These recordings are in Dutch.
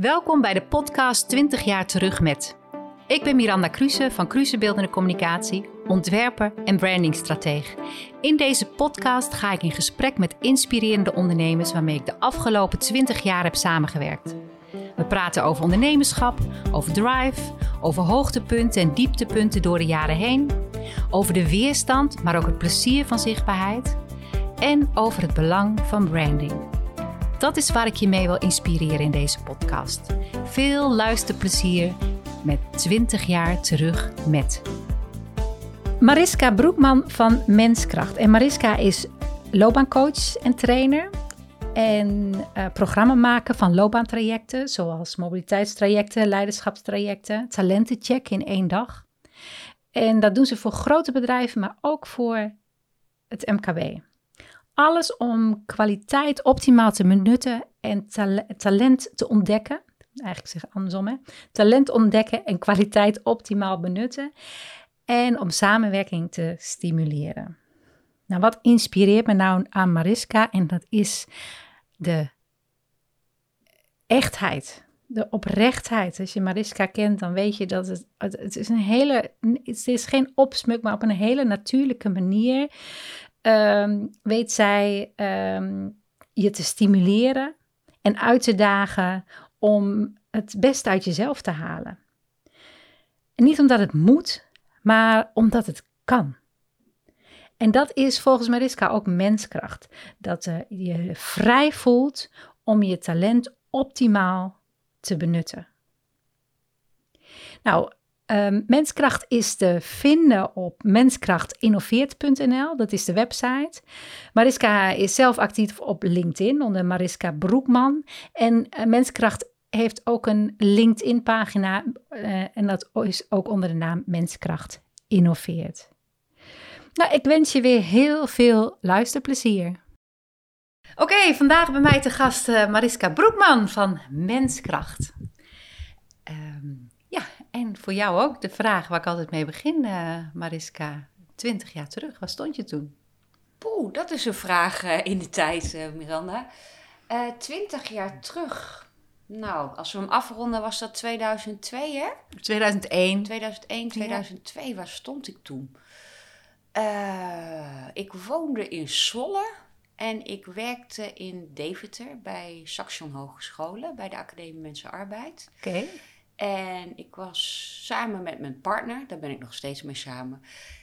Welkom bij de podcast 20 jaar terug met. Ik ben Miranda Kruse van Kruse Beeldende Communicatie, ontwerper en brandingstrateeg. In deze podcast ga ik in gesprek met inspirerende ondernemers waarmee ik de afgelopen 20 jaar heb samengewerkt. We praten over ondernemerschap, over drive, over hoogtepunten en dieptepunten door de jaren heen, over de weerstand, maar ook het plezier van zichtbaarheid en over het belang van branding. Dat is waar ik je mee wil inspireren in deze podcast. Veel luisterplezier met 20 jaar terug met. Mariska Broekman van Menskracht. En Mariska is loopbaancoach en trainer. En uh, programma maken van loopbaantrajecten, zoals mobiliteitstrajecten, leiderschapstrajecten, talentencheck in één dag. En dat doen ze voor grote bedrijven, maar ook voor het MKB. Alles om kwaliteit optimaal te benutten en talent te ontdekken. Eigenlijk zeg andersom, hè? Talent ontdekken en kwaliteit optimaal benutten. En om samenwerking te stimuleren. Nou, wat inspireert me nou aan Mariska? En dat is de echtheid, de oprechtheid. Als je Mariska kent, dan weet je dat het, het is een hele, het is geen opsmuk, maar op een hele natuurlijke manier um, weet zij um, je te stimuleren en uit te dagen om het beste uit jezelf te halen. En niet omdat het moet, maar omdat het kan. En dat is volgens Mariska ook menskracht. Dat uh, je vrij voelt om je talent optimaal te benutten. Nou, Um, menskracht is te vinden op menskrachtinnoveert.nl, dat is de website. Mariska is zelf actief op LinkedIn onder Mariska Broekman. En uh, Menskracht heeft ook een LinkedIn-pagina uh, en dat is ook onder de naam Menskracht Innoveert. Nou, ik wens je weer heel veel luisterplezier. Oké, vandaag bij mij te gast uh, Mariska Broekman van Menskracht. Um, en voor jou ook de vraag waar ik altijd mee begin, uh, Mariska. Twintig jaar terug, waar stond je toen? Poeh, dat is een vraag uh, in de tijd, uh, Miranda. Twintig jaar terug. Nou, als we hem afronden was dat 2002, hè? 2001. 2001, 2002, ja. waar stond ik toen? ik woonde in Zwolle en ik werkte in Deventer bij Saxion Hogescholen, bij de Academie Mensen Arbeid. Oké. En ik was samen met mijn partner, daar ben ik nog steeds mee samen.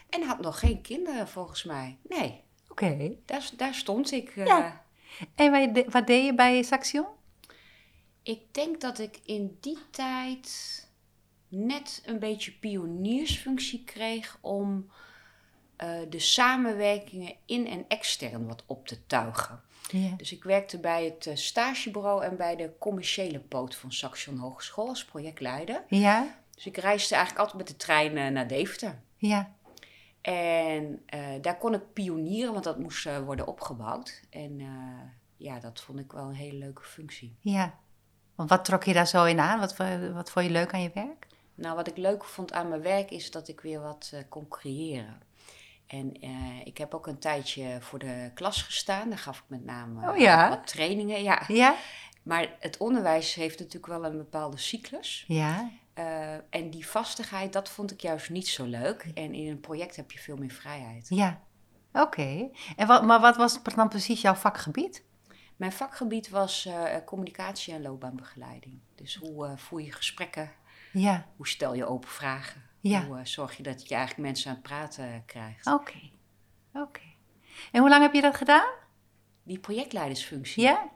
En had nog geen kinderen volgens mij. Nee. Oké. Daar, daar stond ik. Ja. Uh, en wat, wat deed je bij Saxion? Ik denk dat ik in die tijd net een beetje pioniersfunctie kreeg om uh, de samenwerkingen in en extern wat op te tuigen. Ja. Dus ik werkte bij het uh, stagebureau en bij de commerciële poot van Saxion Hogeschool als projectleider. Ja. Dus ik reisde eigenlijk altijd met de trein uh, naar Deventer. Ja. En uh, daar kon ik pionieren, want dat moest worden opgebouwd. En ja, dat vond ik wel een hele leuke functie. Ja. Want wat trok je daar zo in aan? Wat, wat vond je leuk aan je werk? Nou, wat ik leuk vond aan mijn werk is dat ik weer wat kon creëren. En uh, ik heb ook een tijdje voor de klas gestaan. Daar gaf ik met name oh, ja? wat trainingen. Ja. ja. Maar het onderwijs heeft natuurlijk wel een bepaalde cyclus. Ja. Uh, en die vastigheid, dat vond ik juist niet zo leuk. En in een project heb je veel meer vrijheid. Ja, oké. En wat, maar wat was dan precies jouw vakgebied? Mijn vakgebied was uh, communicatie en loopbaanbegeleiding. Dus hoe voer je gesprekken? Ja. Hoe stel je open vragen? Ja. Hoe uh, zorg je dat je eigenlijk mensen aan het praten krijgt? Oké, oké. En hoe lang heb je dat gedaan? Die projectleidersfunctie? Ja.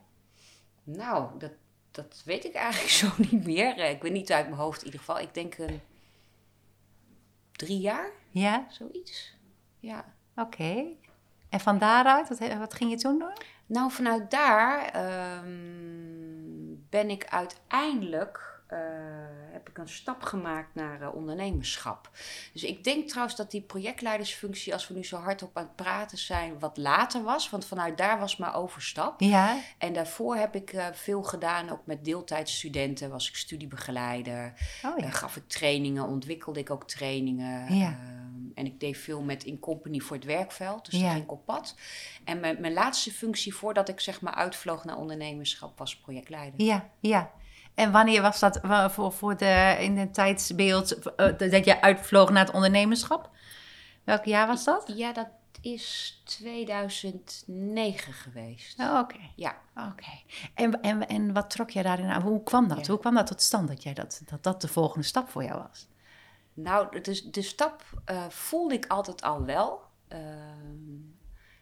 Nou, dat, dat weet ik eigenlijk zo niet meer. Ik weet niet uit mijn hoofd in ieder geval. Ik denk een drie jaar. Ja. Zoiets. Ja. Oké. En van daaruit, wat, wat, ging je toen doen? Nou, vanuit daar um, ben ik uiteindelijk uh, heb ik een stap gemaakt naar uh, ondernemerschap. Dus ik denk trouwens dat die projectleidersfunctie, als we nu zo hard op aan het praten zijn, wat later was. Want vanuit daar was mijn overstap. Ja. En daarvoor heb ik uh, veel gedaan, ook met deeltijdstudenten. Was ik studiebegeleider. Oh, ja. gaf ik trainingen, ontwikkelde ik ook trainingen. Ja. Ehm, en ik deed veel met In Company voor het werkveld. Dus Ja. daar ging ik op pad. En mijn, mijn laatste functie voordat ik zeg maar uitvloog naar ondernemerschap was projectleider. Ja, ja. En wanneer was dat voor, voor de, in het tijdsbeeld eh, dat je uitvloog naar het ondernemerschap? Welk jaar was dat? Ja, dat is 2009 geweest. Oh, Oké. Ja. Oké. En, en, en wat trok jij daarin aan? Hoe kwam dat? Ja. Hoe kwam dat tot stand dat, jij dat, dat dat de volgende stap voor jou was? Nou, dus de stap eh, voelde ik altijd al wel. Ehm,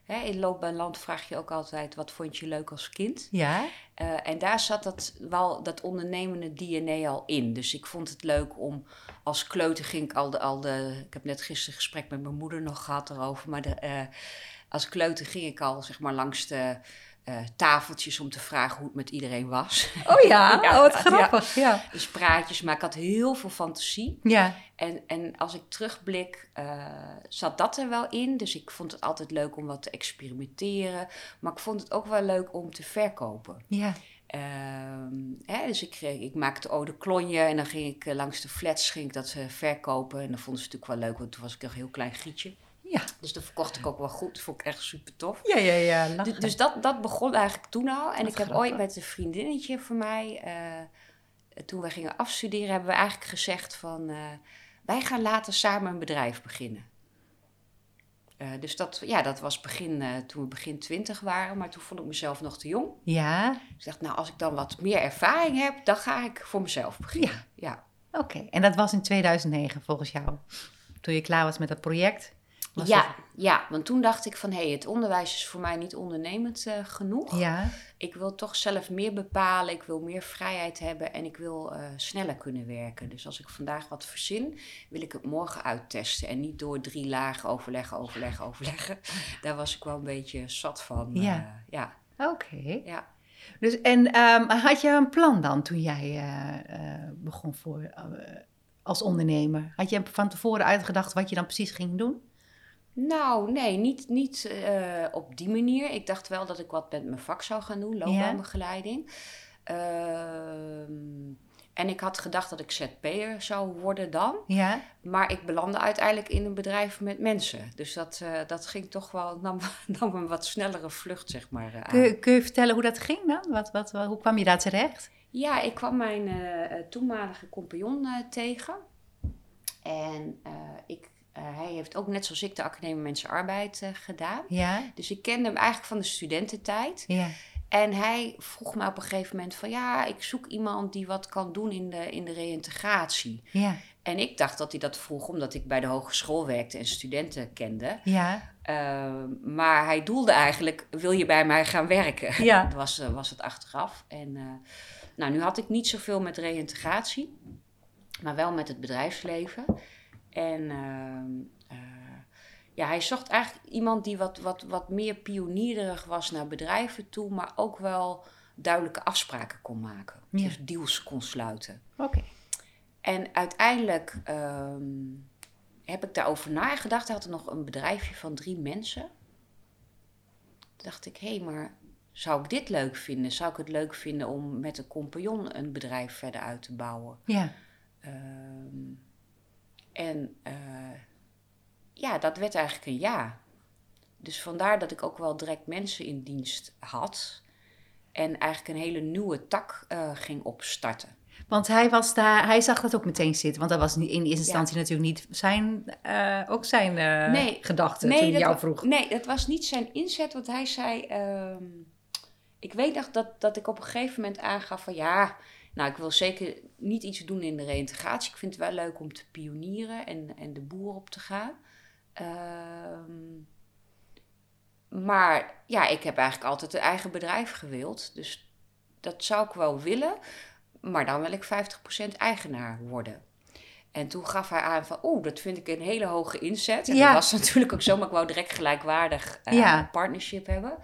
hè, in Loop bij Land vraag je ook altijd, wat vond je leuk als kind? Ja? Eh, en daar zat dat, wel dat ondernemende DNA al in. Dus ik vond het leuk om als kleuter ging ik al de, al de... Ik heb net gisteren een gesprek met mijn moeder nog gehad erover. Maar de, eh, als kleuter ging ik al zeg maar langs de eh, tafeltjes om te vragen hoe het met iedereen was. Oh ja? Ja, oh, wat ja. grappig. Ja. Dus praatjes, maar ik had heel veel fantasie. Ja. En, en als ik terugblik, eh, zat dat er wel in. Dus ik vond het altijd leuk om wat te experimenteren. Maar ik vond het ook wel leuk om te verkopen. Ja. Ehm, hè, dus ik, ik maakte eau de klonje en dan ging ik eh, langs de flats ging ik dat verkopen. En dat vonden ze natuurlijk wel leuk, want toen was ik nog een heel klein gietje. Ja. Dus dat verkocht ik ook wel goed. Dat vond ik echt super tof. Ja, ja, ja. Du- lachen. Dus dat, dat begon eigenlijk toen al. En Wat ik heb grappig. ooit met een vriendinnetje van mij, eh, toen wij gingen afstuderen, hebben we eigenlijk gezegd van, eh, wij gaan later samen een bedrijf beginnen. Eh, dus dat, ja, dat was begin, toen we begin twintig waren, maar toen vond ik mezelf nog te jong. Ja, Dus ik dacht, nou, als ik dan wat meer ervaring heb, dan ga ik voor mezelf beginnen. Ja. oké. En dat was in 2009 volgens jou? Toen je klaar was met dat project? Was Ja, dat- ja, want toen dacht ik van, hé, hey, het onderwijs is voor mij niet ondernemend eh, genoeg. Ja, Ik wil toch zelf meer bepalen, ik wil meer vrijheid hebben en ik wil eh, sneller kunnen werken. Dus als ik vandaag wat verzin, wil ik het morgen uittesten. En niet door drie lagen overleggen, overleggen, overleggen. Daar was ik wel een beetje zat van. Ja. eh, ja, oké. ja. Dus, en ehm, had je een plan dan toen jij begon voor, als ondernemer? Had je van tevoren uitgedacht wat je dan precies ging doen? Nou, nee, niet, niet eh, op die manier. Ik dacht wel dat ik wat met mijn vak zou gaan doen, loopbaanbegeleiding. Ehm, en ik had gedacht dat ik ZP'er zou worden dan. Ja, Maar ik belandde uiteindelijk in een bedrijf met mensen. Dus dat, eh, dat ging toch wel, nam, nam een wat snellere vlucht, zeg maar. eh, aan. kun, je- kun je vertellen hoe dat ging dan? Wat, wat, wat- hoe kwam je daar terecht? Ja, ik kwam mijn toenmalige compagnon tegen. En ik, hij heeft ook net zoals ik de Academie Mensen Arbeid eh, gedaan. Ja, Dus ik kende hem eigenlijk van de studententijd. ja, En hij vroeg me op een gegeven moment van... ja, ik zoek iemand die wat kan doen in de, in de reïntegratie. ja, En ik dacht dat hij dat vroeg omdat ik bij de hogeschool werkte en studenten kende. ja, Uh, maar hij doelde eigenlijk, wil je bij mij gaan werken? Ja. Dat was, eh, was het achteraf. En uh, nou, nu had ik niet zoveel met reïntegratie, maar wel met het bedrijfsleven. En uh, ja, hij zocht eigenlijk iemand die wat, wat, wat meer pionierig was naar bedrijven toe, maar ook wel duidelijke afspraken kon maken. Ja. Dus deals kon sluiten. oké. En uiteindelijk um, heb ik daarover nagedacht. Hij had er nog een bedrijfje van drie mensen. Toen dacht ik, hé, hey, maar zou ik dit leuk vinden? Zou ik het leuk vinden om met een compagnon een bedrijf verder uit te bouwen? Ja. Um, en uh, ja, dat werd eigenlijk een ja. Dus vandaar dat ik ook wel direct mensen in dienst had. En eigenlijk een hele nieuwe tak uh, ging opstarten. Want hij, was daar, hij zag dat ook meteen zitten. Want dat was in eerste instantie ja. natuurlijk niet zijn, uh, ook zijn uh, nee, gedachte nee, toen hij jou vroeg. Nee, dat was niet zijn inzet. Want hij zei... Um, ik weet nog dat, dat ik op een gegeven moment aangaf van... Ja, nou, ik wil zeker niet iets doen in de reïntegratie. Ik vind het wel leuk om te pionieren en, en de boer op te gaan. Um, maar ja, ik heb eigenlijk altijd een eigen bedrijf gewild. Dus dat zou ik wel willen. Maar dan wil ik 50% eigenaar worden. En toen gaf hij aan van, oeh, dat vind ik een hele hoge inzet. En ja. dat was natuurlijk ook zo, maar ik wou direct gelijkwaardig uh, ja. partnership hebben.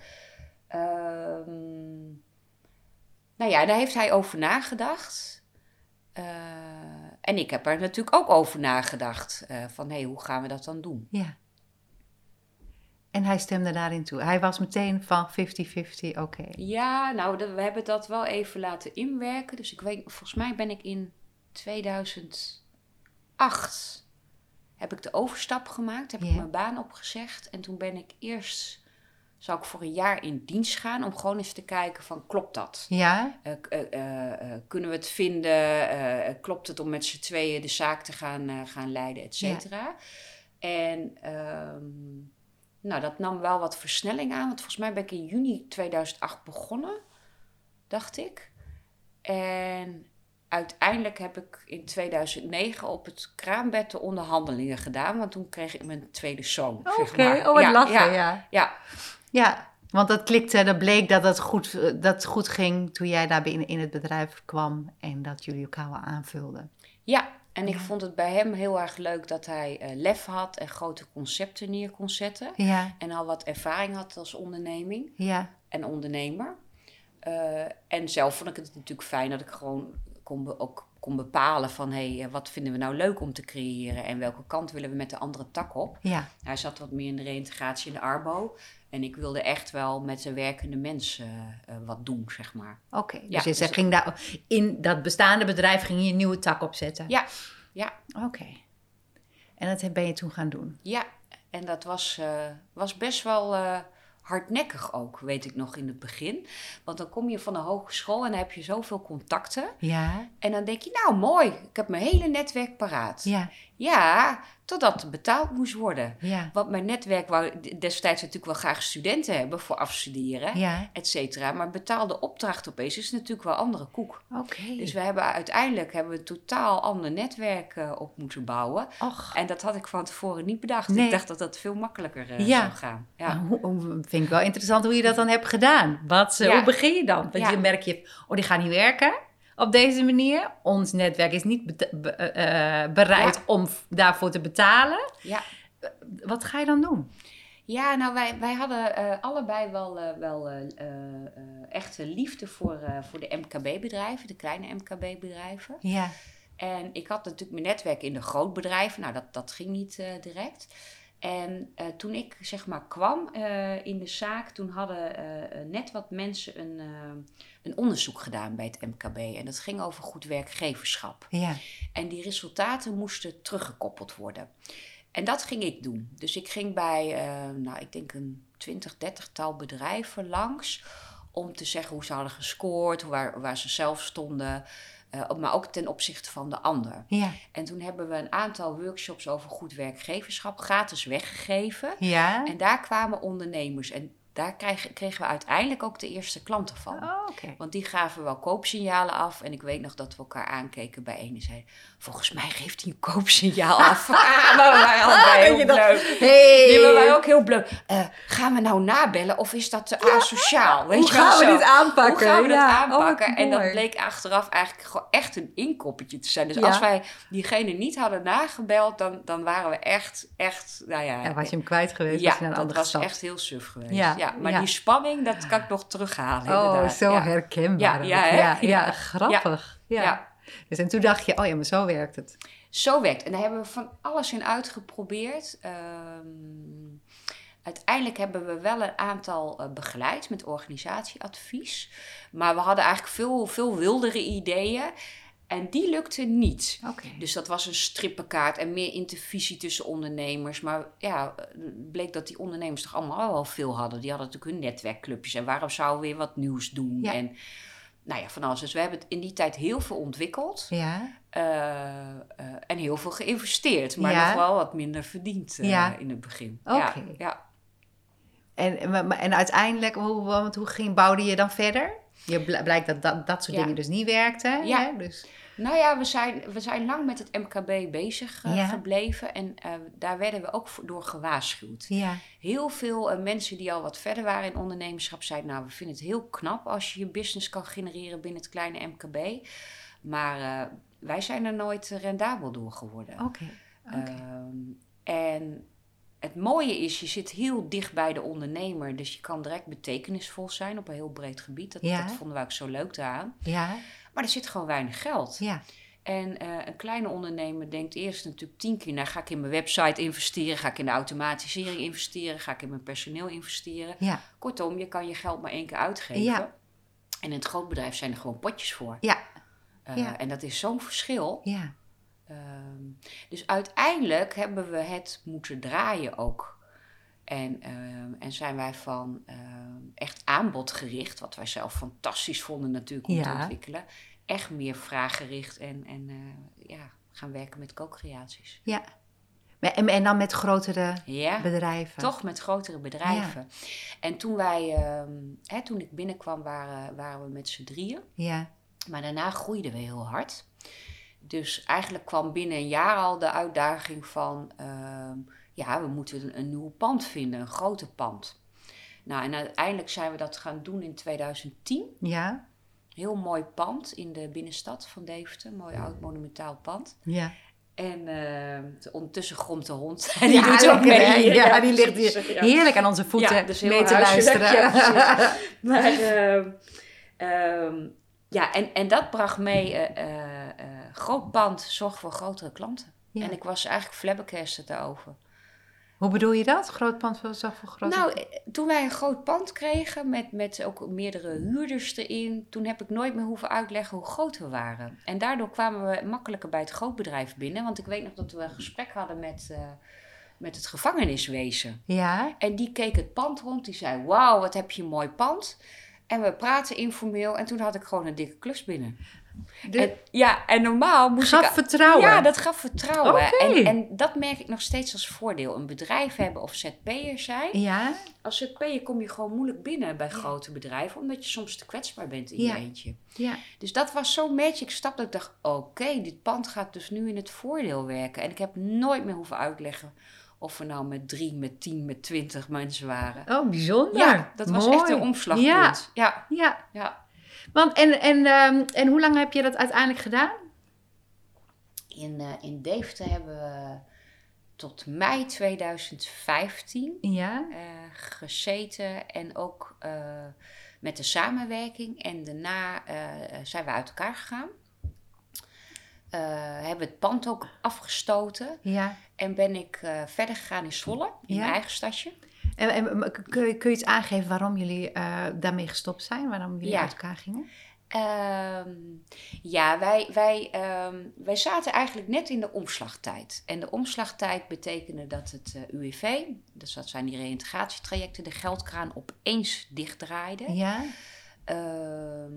Um, nou ja, daar heeft hij over nagedacht. Uh, en ik heb er natuurlijk ook over nagedacht. Uh, van, hé, hey, hoe gaan we dat dan doen? Ja. En hij stemde daarin toe. Hij was meteen van 50-50, oké. Okay. Ja, nou, we hebben dat wel even laten inwerken. Dus ik weet, volgens mij ben ik in 2008 heb ik de overstap gemaakt. Heb ik mijn baan opgezegd. En toen ben ik eerst zou ik voor een jaar in dienst gaan om gewoon eens te kijken van klopt dat? Ja, Eh, eh, eh, kunnen we het vinden? Klopt het om met z'n tweeën de zaak te gaan, gaan leiden, et cetera? En ehm, nou, dat nam wel wat versnelling aan. Want volgens mij ben ik in juni 2008 begonnen, dacht ik. En uiteindelijk heb ik in 2009 op het kraambed de onderhandelingen gedaan. Want toen kreeg ik mijn tweede zoon, oké. zeg maar. Oh, wat Ja, lachen, ja, ja. ja. Ja, want dat klikte, dat bleek dat het goed, eh, dat het goed ging toen jij daar binnen in het bedrijf kwam en dat jullie elkaar wel aanvulden. Ja, en ik vond het bij hem heel erg leuk dat hij eh, lef had en grote concepten neer kon zetten. Ja, En al wat ervaring had als onderneming ja, en ondernemer. Eh, en zelf vond ik het natuurlijk fijn dat ik gewoon kon ook kon bepalen van... hé, hey, wat vinden we nou leuk om te creëren... en welke kant willen we met de andere tak op. ja. Hij zat wat meer in de reïntegratie in de arbo. En ik wilde echt wel met de werkende mensen eh, wat doen, zeg maar. Oké, dus Ja, je dus- ging daar, in dat bestaande bedrijf ging je een nieuwe tak opzetten? Ja, ja. Oké. En dat ben je toen gaan doen? Ja, en dat was, eh, was best wel eh, hardnekkig ook, weet ik nog in het begin. Want dan kom je van de hogeschool en dan heb je zoveel contacten. Ja, En dan denk je, nou mooi, ik heb mijn hele netwerk paraat. ja, Ja, totdat betaald moest worden. ja, Want mijn netwerk wou destijds natuurlijk wel graag studenten hebben voor afstuderen, ja. et cetera. Maar betaalde opdracht opeens is natuurlijk wel andere koek. Oké. Dus we hebben uiteindelijk hebben we een totaal ander netwerk eh, op moeten bouwen. Och, En dat had ik van tevoren niet bedacht. Nee. Ik dacht dat dat veel makkelijker eh, Ja. zou gaan. Ja. nou, vind ik wel interessant hoe je dat dan hebt gedaan. Wat, eh. Hoe begin je dan? Want je merk je, oh die gaat niet werken op deze manier. Ons netwerk is niet be- eh, eh, bereid Ja. om daarvoor te betalen. Ja. Wat ga je dan doen? Ja, nou wij, wij hadden eh, allebei wel, eh, wel echte liefde voor, voor de MKB-bedrijven, de kleine MKB-bedrijven. Ja, En ik had natuurlijk mijn netwerk in de grootbedrijven. Nou, dat, dat ging niet direct. En eh, toen ik zeg maar kwam eh, in de zaak, toen hadden eh, net wat mensen een, een onderzoek gedaan bij het MKB. En dat ging over goed werkgeverschap. ja, En die resultaten moesten teruggekoppeld worden. En dat ging ik doen. Dus ik ging bij, nou, ik denk een 20, 30 tal bedrijven langs. Om te zeggen hoe ze hadden gescoord, waar, waar ze zelf stonden. Eh, maar ook ten opzichte van de ander. ja, En toen hebben we een aantal workshops over goed werkgeverschap gratis weggegeven. ja. En daar kwamen ondernemers. En daar kregen, kregen we uiteindelijk ook de eerste klanten van. Oh. Want die gaven wel koopsignalen af. En ik weet nog dat we elkaar aankeken bij een en zeiden... Volgens mij geeft hij een koopsignaal af. maar we waren allebei heel bleu. Hey. Die we waren ook heel bleu. Eh, gaan we nou nabellen of is dat te asociaal? Weet Hoe je gaan we zo? dit aanpakken? Hoe gaan we Ja. dat Oh, aanpakken? en dat bleek achteraf eigenlijk gewoon echt een inkoppertje te zijn. Dus Ja. als wij diegene niet hadden nagebeld, dan, dan waren we echt, echt, nou ja... Ja, was je hem kwijt geweest? ja, was je naar een dat was stad? echt heel suf geweest. Ja, Ja, maar ja. die spanning, dat kan ik nog terughalen Oh, inderdaad. zo ja. herkenbaar. Ja, ja, grappig. Ja. Ja. Dus en toen dacht je, oh ja, maar zo werkt het. Zo werkt. En daar hebben we van alles in uitgeprobeerd. Ehm, uiteindelijk hebben we wel een aantal eh, begeleid met organisatieadvies. Maar we hadden eigenlijk veel, veel wildere ideeën. En die lukten niet. Oké. Dus dat was een strippenkaart en meer intervisie tussen ondernemers. Maar ja, bleek dat die ondernemers toch allemaal wel veel hadden. Die hadden natuurlijk hun netwerkclubjes. En waarom zouden we weer wat nieuws doen? Ja. En nou ja, van alles. Dus we hebben het in die tijd heel veel ontwikkeld. Ja, Eh, eh, en heel veel geïnvesteerd, maar Ja. nog wel wat minder verdiend eh, Ja. in het begin. Oké. Ja, ja. en, en uiteindelijk, hoe, want hoe ging, bouwde je dan verder? Je bl- blijkt dat, dat dat soort Ja. dingen dus niet werkten. Ja. Hè? Dus, Nou ja, we zijn, we zijn lang met het MKB bezig eh, Ja. gebleven en eh, daar werden we ook door gewaarschuwd. ja, Heel veel eh, mensen die al wat verder waren in ondernemerschap zeiden, nou we vinden het heel knap als je je business kan genereren binnen het kleine MKB. Maar wij zijn er nooit rendabel door geworden. oké. oké. Ehm, en het mooie is, je zit heel dicht bij de ondernemer. Dus je kan direct betekenisvol zijn op een heel breed gebied. Dat, Ja. dat vonden we ook zo leuk daaraan. ja, Maar er zit gewoon weinig geld. ja, En eh, een kleine ondernemer denkt eerst natuurlijk tien keer... nou, ga ik in mijn website investeren? Ga ik in de automatisering investeren? Ga ik in mijn personeel investeren? ja, Kortom, je kan je geld maar één keer uitgeven. Ja. En in het grootbedrijf zijn er gewoon potjes voor. ja, Eh, Ja. En dat is zo'n verschil. ja. Ehm, dus uiteindelijk hebben we het moeten draaien ook. En, ehm, en zijn wij van ehm, echt aanbodgericht, wat wij zelf fantastisch vonden natuurlijk om te ontwikkelen, echt meer vraaggericht en, en eh, ja, gaan werken met co-creaties. Ja. En, en dan met grotere Ja, bedrijven. toch met grotere bedrijven. En toen wij, hè, toen ik binnenkwam, waren, waren we met z'n drieën. Ja. Maar daarna groeiden we heel hard. Dus eigenlijk kwam binnen een jaar al de uitdaging van... ehm, ja, we moeten een, een nieuw pand vinden, een groter pand. Nou, en uiteindelijk zijn we dat gaan doen in 2010. Ja. Heel mooi pand in de binnenstad van Deventer. Mooi oud monumentaal pand. Ja. En eh, ondertussen gromt de hond. En die Ja, doet ook mee. Ja, die ligt hier ja. heerlijk aan onze voeten Ja, dus mee te luisteren. Maar ehm, ehm, ja, en, en dat bracht mee, eh, eh, groot pand zorgt voor grotere klanten. Ja. En ik was eigenlijk flabbergasted daarover. Hoe bedoel je dat? Groot pand voor zorg voor grote Nou, eh, toen wij een groot pand kregen met, met ook meerdere huurders erin, toen heb ik nooit meer hoeven uitleggen hoe groot we waren. En daardoor kwamen we makkelijker bij het grootbedrijf binnen. Want ik weet nog dat we een gesprek hadden met, eh, met het gevangeniswezen. Ja. En die keek het pand rond. Die zei: Wauw, wat heb je een mooi pand. En we praten informeel. En toen had ik gewoon een dikke klus binnen. De, En, ja, en normaal moest gaf ik. vertrouwen. Ja, dat gaf vertrouwen. En, en dat merk ik nog steeds als voordeel. Een bedrijf hebben of ZP'er zijn. Ja. Als ZP'er kom je gewoon moeilijk binnen bij grote bedrijven. Omdat je soms te kwetsbaar bent in Ja. je eentje. Ja. Dus dat was zo'n magic stap dat ik dacht... Oké, dit pand gaat dus nu in het voordeel werken. En ik heb nooit meer hoeven uitleggen... of we nou met drie, met tien, met twintig mensen waren. Oh, bijzonder. Ja, dat was Mooi. echt een omslagpunt. Ja. Ja, Ja. ja. Want en, en, ehm, en hoe lang heb je dat uiteindelijk gedaan? In, eh, in Deventer hebben we tot mei 2015 Ja. eh, gezeten. En ook eh, met de samenwerking. En daarna zijn we uit elkaar gegaan. Hebben het pand ook afgestoten. Ja. En ben ik verder gegaan in Zwolle, in Ja. mijn eigen stadje. En, kun, je, kun je iets aangeven waarom jullie eh, daarmee gestopt zijn? Waarom jullie Ja. uit elkaar gingen? Ehm, ja, wij, wij, ehm, wij zaten eigenlijk net in de omslagtijd. En de omslagtijd betekende dat het eh, UWV, dus dat zijn die reïntegratietrajecten, de geldkraan opeens dichtdraaide. Ja. Ehm,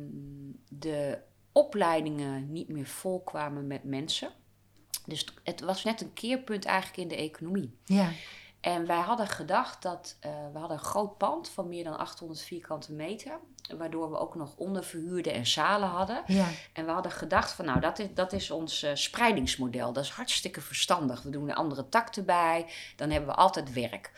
de opleidingen niet meer volkwamen met mensen. Dus het was net een keerpunt eigenlijk in de economie. Ja. En wij hadden gedacht dat eh, we hadden een groot pand van meer dan 800 vierkante meter. Waardoor we ook nog onderverhuurden en zalen hadden. Ja. En we hadden gedacht van nou, dat is, dat is ons eh, spreidingsmodel. Dat is hartstikke verstandig. We doen een andere tak erbij. Dan hebben we altijd werk.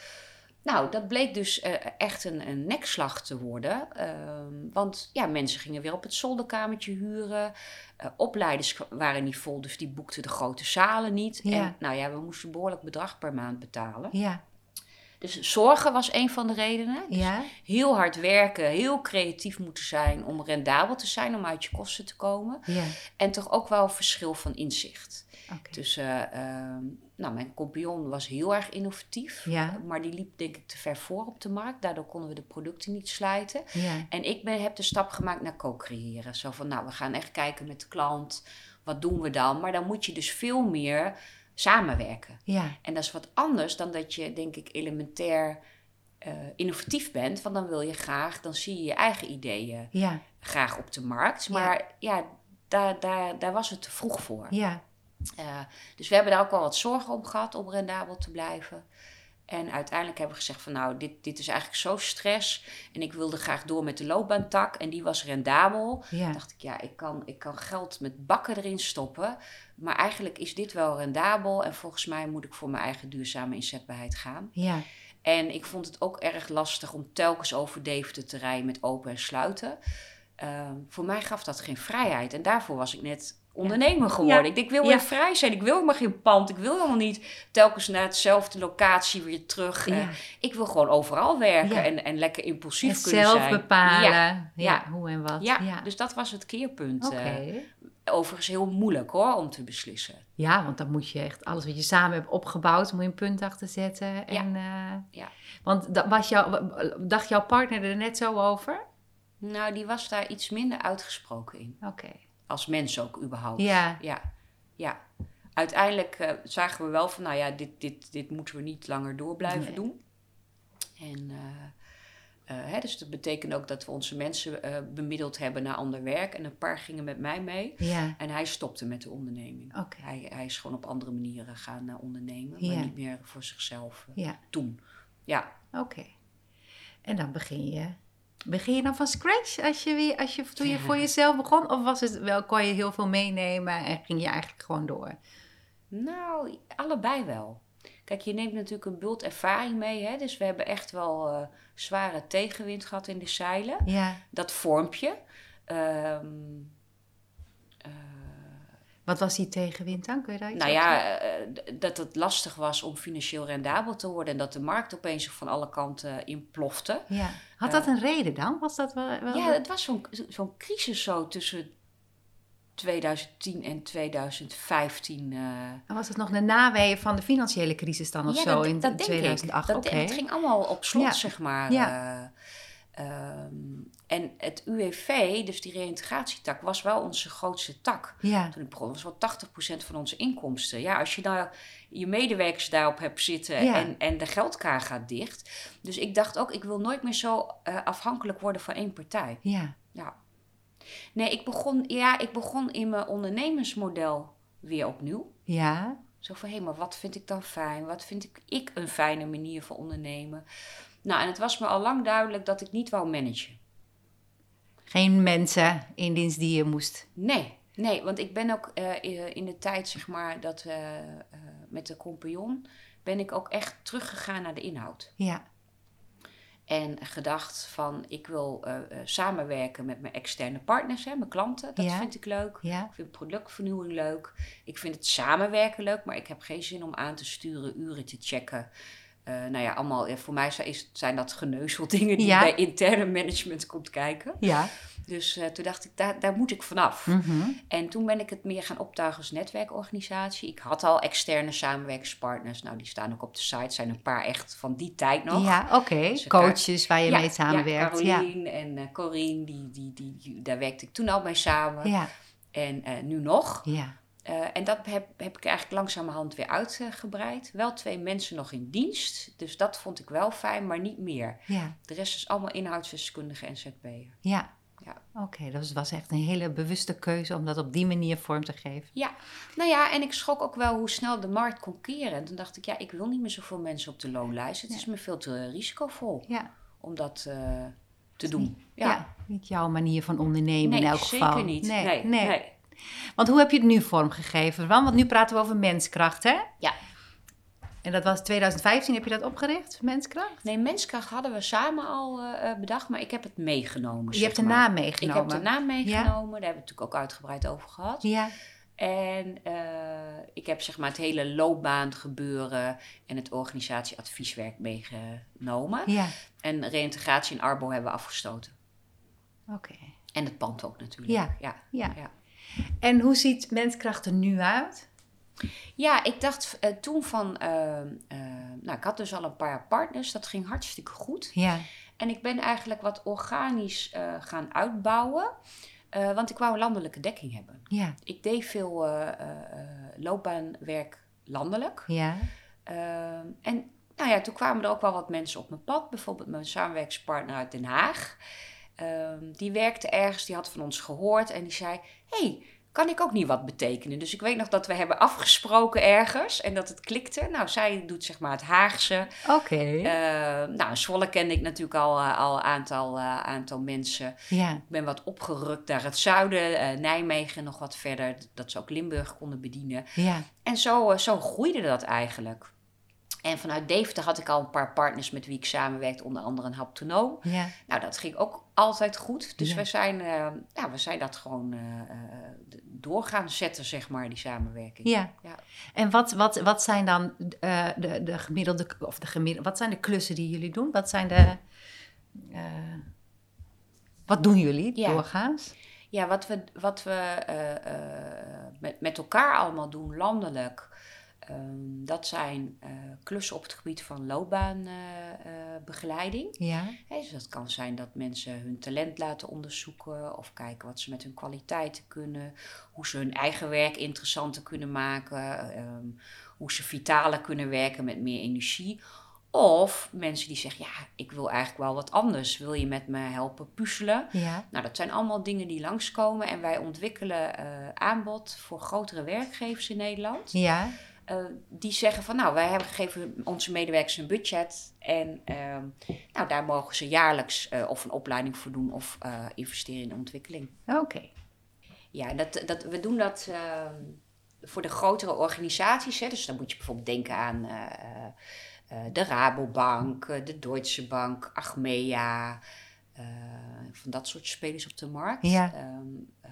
Nou, dat bleek dus eh, echt een, een nekslag te worden. Ehm, want ja, mensen gingen weer op het zolderkamertje huren. Eh, opleiders waren niet vol, dus die boekten de grote zalen niet. Ja. En nou ja, we moesten een behoorlijk bedrag per maand betalen. Ja. Dus zorgen was een van de redenen. Dus Ja. heel hard werken, heel creatief moeten zijn om rendabel te zijn, om uit je kosten te komen. Ja. En toch ook wel verschil van inzicht. Oké. Dus eh, ehm, nou, mijn compagnon was heel erg innovatief, Ja. maar die liep denk ik te ver voor op de markt. Daardoor konden we de producten niet slijten. Ja. En ik ben, heb de stap gemaakt naar co-creëren. Zo van, nou, we gaan echt kijken met de klant, wat doen we dan? Maar dan moet je dus veel meer samenwerken. Ja. En dat is wat anders dan dat je, denk ik, elementair eh, innovatief bent. Want dan wil je graag, dan zie je je eigen ideeën graag op de markt. Maar ja, daar, daar, daar was het te vroeg voor. Ja. Eh, dus we hebben daar ook wel wat zorgen om gehad om rendabel te blijven. En uiteindelijk hebben we gezegd van nou, dit, dit is eigenlijk zo stress. En ik wilde graag door met de loopbaantak. En die was rendabel. Ja. dacht ik, ja, ik kan, ik kan geld met bakken erin stoppen. Maar eigenlijk is dit wel rendabel. En volgens mij moet ik voor mijn eigen duurzame inzetbaarheid gaan. Ja. En ik vond het ook erg lastig om telkens over Deventer te rijden met open en sluiten. Ehm, voor mij gaf dat geen vrijheid. En daarvoor was ik net ondernemer geworden. Ja. Ik, denk, ik wil Ja. weer vrij zijn. Ik wil helemaal geen pand. Ik wil helemaal niet telkens naar hetzelfde locatie weer terug. Eh, ik wil gewoon overal werken en, en lekker impulsief kunnen zelf zijn. bepalen. Ja. Hoe en wat. Ja, dus dat was het keerpunt. Eh. overigens heel moeilijk hoor, om te beslissen. Ja, want dan moet je echt alles wat je samen hebt opgebouwd, moet je een punt achter zetten. En, eh, Ja. Want dat was dacht jouw partner er net zo over? Nou, die was daar iets minder uitgesproken in. Oké. Als mens ook überhaupt. Ja. Ja, ja. Uiteindelijk eh, zagen we wel van, nou ja, dit, dit, dit moeten we niet langer door blijven Nee. doen. En, eh, eh, hè, dus dat betekent ook dat we onze mensen bemiddeld hebben naar ander werk. En een paar gingen met mij mee. Ja, En hij stopte met de onderneming. Hij, hij is gewoon op andere manieren gaan ondernemen, Ja. maar niet meer voor zichzelf Ja, doen. Ja, oké. En dan begin je... Begin je dan van scratch als je weer, als je, toen je voor jezelf begon? Of was het wel, kon je heel veel meenemen en ging je eigenlijk gewoon door? nou, allebei wel. Kijk, je neemt natuurlijk een bult ervaring mee. Hè? Dus we hebben echt wel eh, zware tegenwind gehad in de zeilen. Ja. Dat vormpje. Ehm, eh, Wat was die tegenwind dan? Kun je daar iets nou ja, d- dat het lastig was om financieel rendabel te worden. En dat de markt opeens van alle kanten inplofte. Ja. Had dat een reden dan? Was dat wel... wel Ja, het was zo'n zo'n crisis zo tussen 2010 en 2015. eh. En was het nog de naweeën van de financiële crisis dan of Ja, zo dat- in dat denk ik. 2008? Dat. Het ging allemaal op slot, Ja. zeg maar. Ja. eh, ehm, en het UWV, dus die reïntegratietak, was wel onze grootste tak. Ja, Toen ik begon, was wel 80% van onze inkomsten. Ja, als je nou je medewerkers daarop hebt zitten Ja. en, en de geldkaar gaat dicht. Dus ik dacht ook, ik wil nooit meer zo eh, afhankelijk worden van één partij. ja, Ja. Nee, ik begon, ja, ik begon in mijn ondernemersmodel weer opnieuw. ja. Zo van, hé, maar wat vind ik dan fijn? Wat vind ik, ik een fijne manier van ondernemen? Nou, en het was me al lang duidelijk dat ik niet wou managen. Geen mensen in dienst die je moest. Nee, nee, want ik ben ook eh, in de tijd, zeg maar, dat we eh, met de compagnon, ben ik ook echt teruggegaan naar de inhoud. Ja, En gedacht van, ik wil samenwerken met mijn externe partners, hè, mijn klanten. Dat Ja. vind ik leuk. ja, Ik vind productvernieuwing leuk. Ik vind het samenwerken leuk, maar ik heb geen zin om aan te sturen, uren te checken. Eh, nou ja, allemaal, eh, voor mij zijn, dat geneuzeldingen die Ja. bij interne management komt kijken. ja. Dus eh, toen dacht ik, daar, daar moet ik vanaf. Mhm. En toen ben ik het meer gaan optuigen als netwerkorganisatie. Ik had al externe samenwerkingspartners. Nou, die staan ook op de site. zijn een paar echt van die tijd nog. Ja, oké. Dus Coaches waar je Ja, mee samenwerkt. Ja, en eh Corine, die, die, die, die- daar werkte ik toen al mee samen. ja, En nu nog. ja. Eh, en dat heb, heb ik eigenlijk langzamerhand weer uitgebreid. Wel twee mensen nog in dienst. Dus dat vond ik wel fijn, maar niet meer. ja. De rest is allemaal inhoudsdeskundige en ZB'er. ja. Ja. Oké, dat was echt een hele bewuste keuze om dat op die manier vorm te geven. Ja, nou ja, en ik schrok ook wel hoe snel de markt kon keren. En toen dacht ik, ja, ik wil niet meer zoveel mensen op de loonlijst. Het Ja. is me veel te risicovol Ja, om dat eh, te doen. niet- ja. niet jouw manier van ondernemen nee, in elk zeker geval. niet. Nee, Nee, nee. nee. Want hoe heb je het nu vormgegeven? Want nu praten we over menskracht, hè? Ja. En dat was 2015, heb je dat opgericht, menskracht? Nee, Menskracht hadden we samen al eh, eh, bedacht, maar ik heb het meegenomen. Je hebt de maar. naam Ik meegenomen. heb de naam meegenomen, daar hebben we het natuurlijk ook uitgebreid over gehad. Ja, En eh, ik heb zeg maar het hele loopbaangebeuren en het organisatieadvieswerk meegenomen. ja. En reïntegratie in Arbo hebben we afgestoten. Oké. En het pand ook natuurlijk. Ja, ja. Ja. Ja. En hoe ziet menskracht er nu uit? Ja, ik dacht eh, toen van, eh, eh, nou ik had dus al een paar partners, dat ging hartstikke goed. Ja, En ik ben eigenlijk wat organisch eh, gaan uitbouwen, want ik wou een landelijke dekking hebben. ja, Ik deed veel loopbaanwerk landelijk. ja. Ehm, en nou ja, toen kwamen er ook wel wat mensen op mijn pad. Bijvoorbeeld mijn samenwerkingspartner uit Den Haag. Ehm, die werkte ergens, die had van ons gehoord en die zei... hey, kan ik ook niet wat betekenen? Dus ik weet nog dat we hebben afgesproken ergens en dat het klikte. Nou, zij doet zeg maar het Haagse. Oké. Eh, nou, Zwolle kende ik natuurlijk al een al een aantal, eh, aantal mensen. ja, Ik ben wat opgerukt naar het zuiden, eh, Nijmegen nog wat verder. Dat ze ook Limburg konden bedienen. ja, En zo, eh, zo groeide dat eigenlijk. En vanuit Deventer had ik al een paar partners met wie ik samenwerkte, onder andere een haptonoom. ja. Nou, dat ging ook altijd goed. Dus Ja. we, zijn, eh, ja, we zijn dat gewoon door gaan zetten, zeg maar, die samenwerking. Ja. Ja. En wat, wat, wat zijn dan de, de gemiddelde, of de gemiddelde, wat zijn de klussen die jullie doen? Wat zijn de, wat doen jullie Ja. doorgaans? Ja, wat we, wat we met, met elkaar allemaal doen, landelijk, ehm, dat zijn eh, klussen op het gebied van loopbaanbegeleiding. Ja, Hè, dus dat kan zijn dat mensen hun talent laten onderzoeken of kijken wat ze met hun kwaliteiten kunnen, hoe ze hun eigen werk interessanter kunnen maken, ehm, hoe ze vitaler kunnen werken met meer energie. Of mensen die zeggen, ja, ik wil eigenlijk wel wat anders. Wil je met me helpen puzzelen? Ja. Nou, dat zijn allemaal dingen die langskomen. En wij ontwikkelen eh, aanbod voor grotere werkgevers in Nederland. Ja. Eh, die zeggen van, nou, wij hebben gegeven onze medewerkers een budget. En ehm, nou, daar mogen ze jaarlijks eh, of een opleiding voor doen of eh, investeren in ontwikkeling. Oké. Ja, dat, dat, we doen dat ehm, voor de grotere organisaties. Hè. Dus dan moet je bijvoorbeeld denken aan de Rabobank, de Deutsche Bank, Achmea. van dat soort spelers op de markt. Ja. Ehm, eh,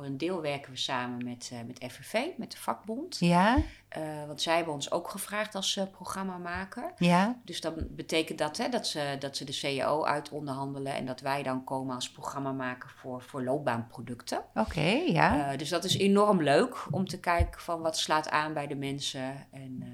voor een deel werken we samen met, eh, met FNV, met de vakbond. Ja. Eh, want zij hebben ons ook gevraagd als eh, programmamaker. Ja. Dus dan betekent dat hè, dat, ze, dat ze de CEO uit onderhandelen en dat wij dan komen als programmamaker voor, voor loopbaanproducten. Oké. Ja. Dus dat is enorm leuk om te kijken van wat slaat aan bij de mensen. En,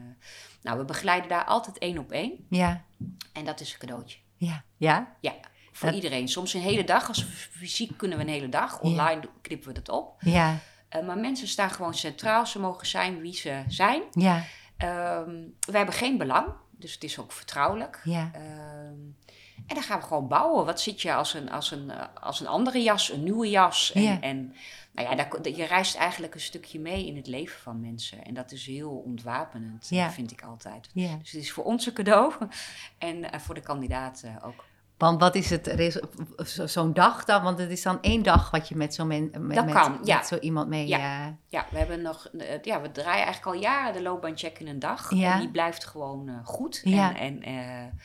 nou, we begeleiden daar altijd één op één ja. en dat is een cadeautje. Ja. Ja. Ja, voor Dat- iedereen. Soms een hele dag, als we fysiek kunnen we een hele dag. Online do- knippen we dat op. Ja. Eh, maar mensen staan gewoon centraal. Ze mogen zijn wie ze zijn. Ja. Ehm we hebben geen belang, dus het is ook vertrouwelijk. Ja. Ehm, en dan gaan we gewoon bouwen. Wat zit je als een, als een, eh, als een andere jas, een nieuwe jas? En, Ja. en nou ja, daar, je reist eigenlijk een stukje mee in het leven van mensen. En dat is heel ontwapenend, Ja. eh, vind ik altijd. Ja. Dus het is voor ons een cadeau en eh, voor de kandidaten ook. Want wat is het, zo'n dag dan? Want het is dan één dag wat je met zo, men, met, met, kan, met ja. zo iemand mee... Ja. eh, Ja, we hebben nog, eh, ja, we draaien eigenlijk al jaren de loopbaancheck in een dag. Ja. En die blijft gewoon eh, goed. Ja. En, en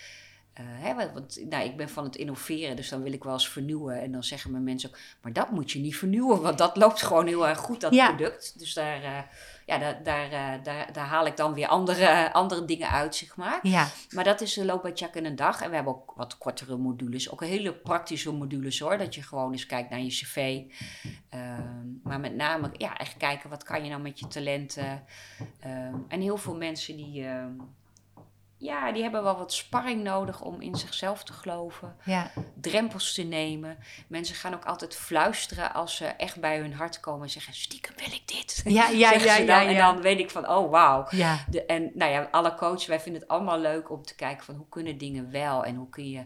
eh, hè, want- nou, ik ben van het innoveren, dus dan wil ik wel eens vernieuwen. En dan zeggen mijn mensen ook, maar dat moet je niet vernieuwen, want dat loopt gewoon heel erg goed, dat Ja. product. Dus daar, ja, daar, daar, eh, daar, daar haal ik dan weer andere, andere dingen uit, zeg maar. ja. Maar dat is de loopbaancheck in een dag. En we hebben ook wat kortere modules. Ook hele praktische modules hoor. Dat je gewoon eens kijkt naar je cv. Ehm, maar met name ja, echt kijken wat kan je nou met je talenten. Ehm, en heel veel mensen die, ehm, ja, die hebben wel wat sparring nodig om in zichzelf te geloven. Ja. Drempels te nemen. Mensen gaan ook altijd fluisteren als ze echt bij hun hart komen en zeggen: Stiekem wil ik dit. Ja, ja, ja, ja. En dan weet ik van: Oh wauw. Ja. De, en nou ja, alle coaches, wij vinden het allemaal leuk om te kijken van hoe kunnen dingen wel en hoe kun je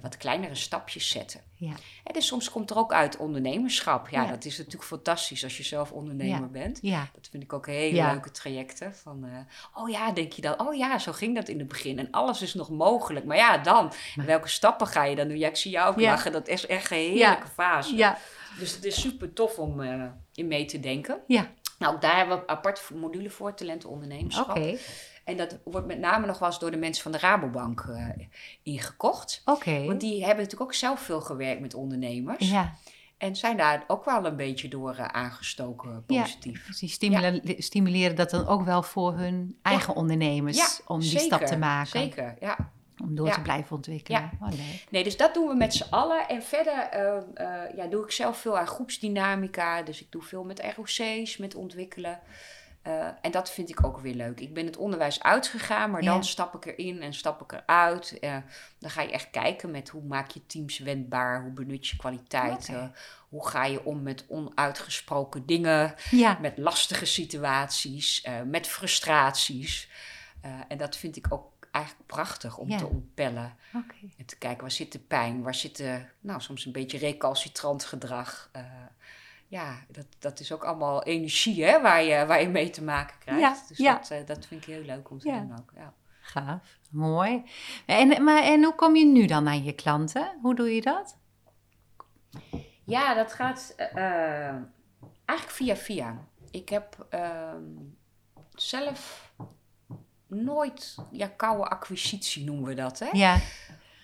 wat kleinere stapjes zetten. Ja. En dus soms komt er ook uit ondernemerschap. Ja, Ja. dat is natuurlijk fantastisch als je zelf ondernemer Ja. bent. Ja. Dat vind ik ook hele Ja. leuke trajecten. Van, eh, oh ja, denk je dan, oh ja, zo ging dat in het begin. En alles is nog mogelijk. Maar ja, dan, welke stappen ga je dan doen? Ja, ik zie jou ook lachen. Dat is echt een heerlijke fase. Ja. Dus het is super tof om eh, in mee te denken. Ja. Nou, ook daar hebben we een apart module voor, talenten ondernemerschap. Oké. En dat wordt met name nog wel eens door de mensen van de Rabobank eh, ingekocht. Oké. Want die hebben natuurlijk ook zelf veel gewerkt met ondernemers. Ja. En zijn daar ook wel een beetje door eh, aangestoken, Ja. positief. Dus die stimuleren dat dan ook wel voor hun eigen ondernemers Ja, om die stap te maken. Zeker, ja. Om door Ja. te blijven ontwikkelen. Ja. Oh. Nee, dus dat doen we met z'n allen. En verder eh, ja, doe ik zelf veel aan groepsdynamica. Dus ik doe veel met ROC's, met ontwikkelen. Eh, en dat vind ik ook weer leuk. Ik ben het onderwijs uitgegaan, maar dan Ja. stap ik erin en stap ik eruit. Eh, dan ga je echt kijken met hoe maak je teams wendbaar, hoe benut je kwaliteiten, hoe ga je om met onuitgesproken dingen, Ja. met lastige situaties, eh, met frustraties. En dat vind ik ook eigenlijk prachtig om Ja. te ontpellen. Oké. En te kijken waar zit de pijn, waar zit de, nou, soms een beetje recalcitrant gedrag. Ja, dat, dat is ook allemaal energie hè, waar, je, waar je mee te maken krijgt. Ja, dus ja. Dat, eh, dat vind ik heel leuk om te Ja. doen ook. Ja. Gaaf. Mooi. En, maar, en hoe kom je nu dan aan je klanten? Hoe doe je dat? ja, dat gaat eh, eh, eigenlijk via via. Ik heb ehm, zelf nooit, ja, koude acquisitie noemen we dat, hè? Ja.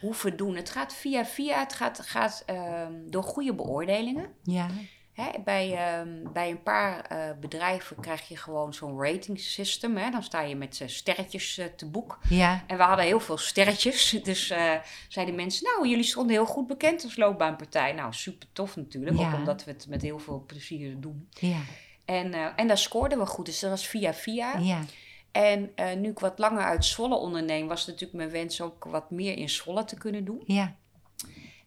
Hoeven doen. Het gaat via via, het gaat, gaat ehm, door goede beoordelingen. Ja. Hè, bij, ehm, bij een paar eh, bedrijven krijg je gewoon zo'n rating system. Hè? Dan sta je met eh, sterretjes eh, te boek. Ja. En we hadden heel veel sterretjes. Dus zeiden mensen, nou, jullie stonden heel goed bekend als loopbaanpartij. Nou, super tof natuurlijk. Ja. Ook omdat we het met heel veel plezier doen. Ja. En, en daar scoorden we goed. Dus dat was via via. Ja. En nu ik wat langer uit Zwolle onderneem, was natuurlijk mijn wens ook wat meer in Zwolle te kunnen doen. Ja.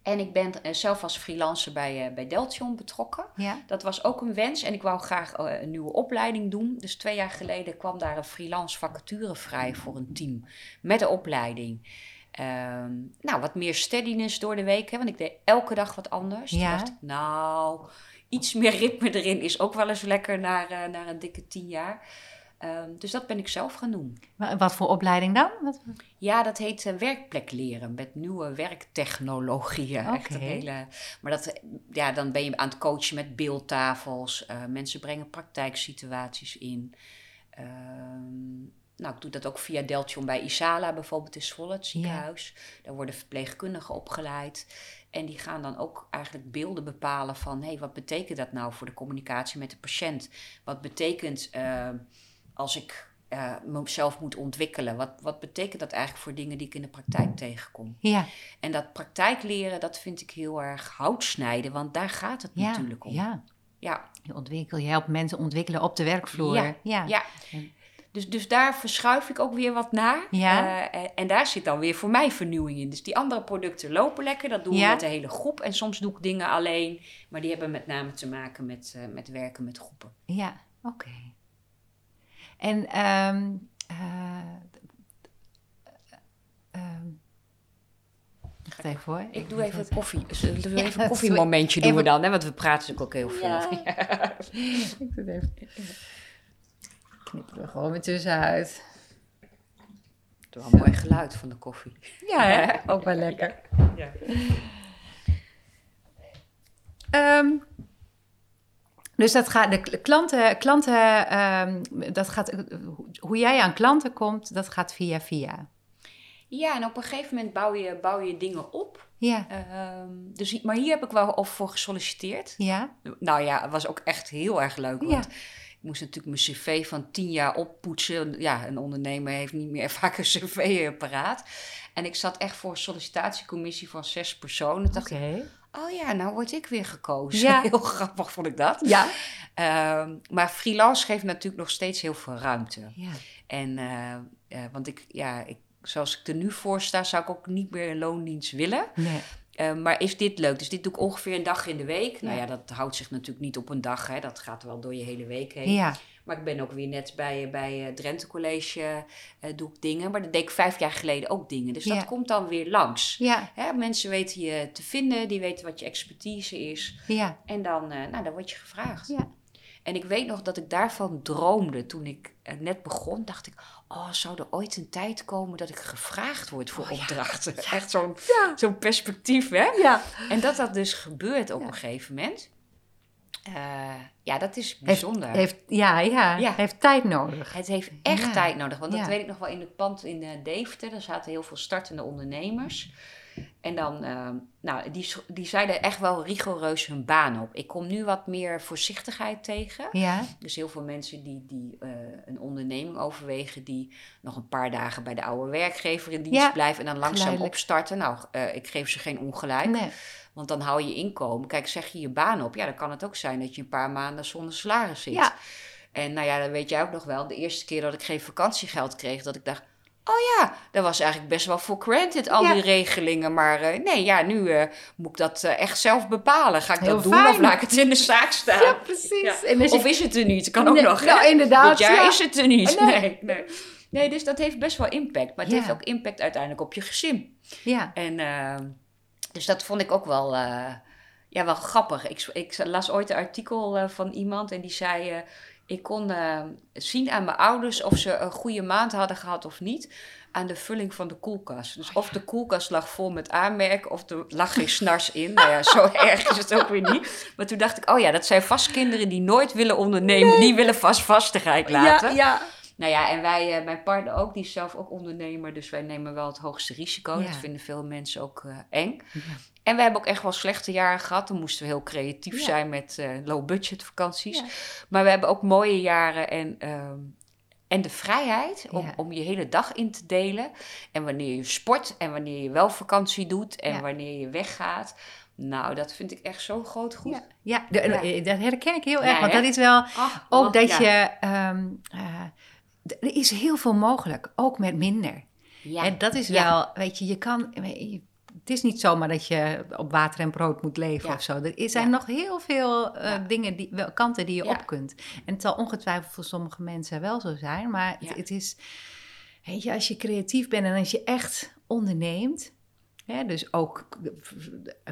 En ik ben eh, zelf als freelancer bij, uh, bij Deltion betrokken. Ja. Dat was ook een wens en ik wou graag uh, een nieuwe opleiding doen. Dus twee jaar geleden kwam daar een freelance vacature vrij voor een team met een opleiding. Ehm, nou, wat meer steadiness door de week, hè, want ik deed elke dag wat anders. Ja. Dacht ik, nou, iets meer ritme erin is ook wel eens lekker na, naar een dikke tien jaar. Um, dus dat ben ik zelf gaan doen. Wat voor opleiding dan? Wat? Ja, dat heet uh, werkplek leren met nieuwe werktechnologieën. Okay. Echt een hele, maar dat, ja, dan ben je aan het coachen met beeldtafels. Uh, mensen brengen praktijksituaties in. Uh, nou, ik doe dat ook via Deltion bij Isala bijvoorbeeld in Zwolle, het ziekenhuis. Ja. Daar worden verpleegkundigen opgeleid. En die gaan dan ook eigenlijk beelden bepalen van... hé, hey, wat betekent dat nou voor de communicatie met de patiënt? Wat betekent als ik uh, mezelf moet ontwikkelen. Wat, wat betekent dat eigenlijk voor dingen die ik in de praktijk tegenkom? Ja. En dat praktijkleren, dat vind ik heel erg houtsnijden, want daar gaat het ja, natuurlijk om. Ja. ja. Je, ontwikkel, je helpt mensen ontwikkelen op de werkvloer. Ja. ja. ja. Dus, dus daar verschuif ik ook weer wat naar. Ja. Uh, en daar zit dan weer voor mij vernieuwing in. Dus die andere producten lopen lekker. Dat doen we met de hele groep. En soms doe ik dingen alleen. Maar die hebben met name te maken met, uh, met werken met groepen. Ja, oké. En um, uh, wacht even hoor. Ik doe even het koffie. Zullen we even een koffiemomentje doen we dan, hè? Want we praten natuurlijk ook heel veel. Ja. ik doe het even. Knippen er gewoon weer tussenuit. Het is wel een mooi geluid van de koffie. Ja, hè? ook wel lekker. Ja. Um, dus dat gaat, de klanten, klanten um, dat gaat, hoe jij aan klanten komt, dat gaat via via. Ja, en op een gegeven moment bouw je, bouw je dingen op. Ja. Um, dus, maar hier heb ik wel voor gesolliciteerd. Ja. Nou ja, het was ook echt heel erg leuk. Want ja. ik moest natuurlijk mijn cv van tien jaar oppoetsen. Ja, een ondernemer heeft niet meer vaak een cv paraat. En ik zat echt voor een sollicitatiecommissie van zes personen. Oké. Okay. Oh ja, nou word ik weer gekozen. Ja. Heel grappig vond ik dat. Ja. Um, maar freelance geeft natuurlijk nog steeds heel veel ruimte. Ja. En, uh, uh, want ik, ja, ik, zoals ik er nu voor sta, zou ik ook niet meer in loondienst willen. Nee. Uh, maar is dit leuk? Dus dit doe ik ongeveer een dag in de week. Ja. Nou ja, dat houdt zich natuurlijk niet op een dag. Hè. Dat gaat wel door je hele week heen. Ja. Maar ik ben ook weer net bij, bij uh, Drenthe College, uh, doe ik dingen. Maar dat deed ik vijf jaar geleden ook dingen. Dus Ja. dat komt dan weer langs. Ja. Hè, mensen weten je te vinden, die weten wat je expertise is. Ja. En dan, uh, nou, dan word je gevraagd. Ja. En ik weet nog dat ik daarvan droomde toen ik net begon. Dacht ik, oh, zou er ooit een tijd komen dat ik gevraagd word voor Oh, opdrachten? Ja. Echt zo'n Ja. zo'n perspectief, hè? Ja. En dat dat dus gebeurt op een gegeven moment. Uh, ja, dat is bijzonder. Heeft, ja, ja, Ja. heeft tijd nodig. Het heeft echt Ja. tijd nodig. Want dat weet ik nog wel in het pand in uh, Deventer. Daar zaten heel veel startende ondernemers. En dan, uh, nou, die, die zeiden echt wel rigoureus hun baan op. Ik kom nu wat meer voorzichtigheid tegen. Ja. Dus heel veel mensen die, die uh, een onderneming overwegen, die nog een paar dagen bij de oude werkgever in dienst Ja, blijven en dan langzaam geleidelijk. opstarten. Nou, uh, ik geef ze geen ongelijk. Nee. Want dan hou je inkomen. Kijk, zeg je je baan op, ja, dan kan het ook zijn dat je een paar maanden zonder salaris zit. Ja. En nou ja, dat weet jij ook nog wel. De eerste keer dat ik geen vakantiegeld kreeg, dat ik dacht. Oh ja, dat was eigenlijk best wel voor granted, al Ja. die regelingen. Maar uh, nee, ja, nu uh, moet ik dat uh, echt zelf bepalen. Ga ik Heel dat doen of laat ik het in de zaak staan? Ja, precies. Ja. En als je- Of is het er niet? Kan ook Nee, nog, hè? nou, inderdaad, Dit jaar ja. is het er niet. Nee. Nee. Nee, nee. dus dat heeft best wel impact. Maar het heeft ook impact uiteindelijk op je gezin. Ja. En uh, dus dat vond ik ook wel, ja, wel grappig. Ik, ik, las ooit een artikel uh, van iemand en die zei... ik kon zien aan mijn ouders of ze een goede maand hadden gehad of niet... aan de vulling van de koelkast. Dus of de koelkast lag vol met aanmerken of er lag geen snars in. Nou ja, zo erg is het ook weer niet. Maar toen dacht ik, oh ja, dat zijn vast kinderen die nooit willen ondernemen. Nee. Die willen vast vastigheid laten. Ja, ja. Nou ja, en wij, uh, mijn partner ook, die is zelf ook ondernemer. Dus wij nemen wel het hoogste risico. Ja. Dat vinden veel mensen ook uh, eng. En we hebben ook echt wel slechte jaren gehad. Dan moesten we heel creatief Ja. zijn met uh, low-budget vakanties. Ja. Maar we hebben ook mooie jaren en, uh, en de vrijheid om, Ja. om je hele dag in te delen. En wanneer je sport en wanneer je wel vakantie doet en wanneer je weggaat. Nou, dat vind ik echt zo groot goed. Ja, Ja. dat herken ik heel erg. Want dat is wel Ach, ook wat- dat je. ehm, eh, er is heel veel mogelijk, ook met minder. Ja. En dat is wel, weet je, je kan. je- het is niet zomaar dat je op water en brood moet leven Ja. of zo. Er zijn Ja. nog heel veel eh, Ja. dingen, die, kanten die je op kunt. En het zal ongetwijfeld voor sommige mensen wel zo zijn. Maar het, het is, weet je, als je creatief bent en als je echt onderneemt... Hè, dus ook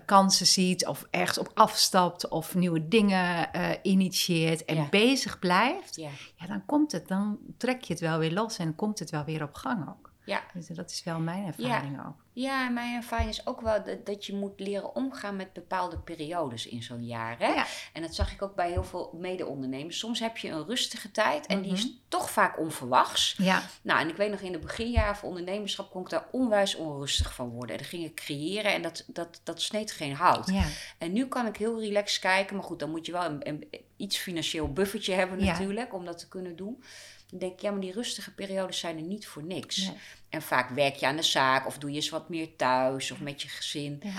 kansen ziet of ergens op afstapt of nieuwe dingen eh, initieert en bezig blijft, Ja. ja, dan komt het, dan trek je het wel weer los en komt het wel weer op gang ook. Ja. Dus dat is wel mijn ervaring ook. Ja, mijn ervaring is ook wel dat, dat je moet leren omgaan met bepaalde periodes in zo'n jaar. Hè? Ja. En dat zag ik ook bij heel veel mede-ondernemers. Soms heb je een rustige tijd en die is Mhm. toch vaak onverwachts. Ja, Nou, en ik weet nog in de beginjaren van ondernemerschap kon ik daar onwijs onrustig van worden. En dan ging ik creëren en dat, dat, dat sneed geen hout. ja, En nu kan ik heel relaxed kijken. Maar goed, dan moet je wel een, een iets financieel buffertje hebben natuurlijk om dat te kunnen doen. Dan denk ik, ja, maar die rustige periodes zijn er niet voor niks. Nee. En vaak werk je aan de zaak of doe je eens wat meer thuis of met je gezin. Ja.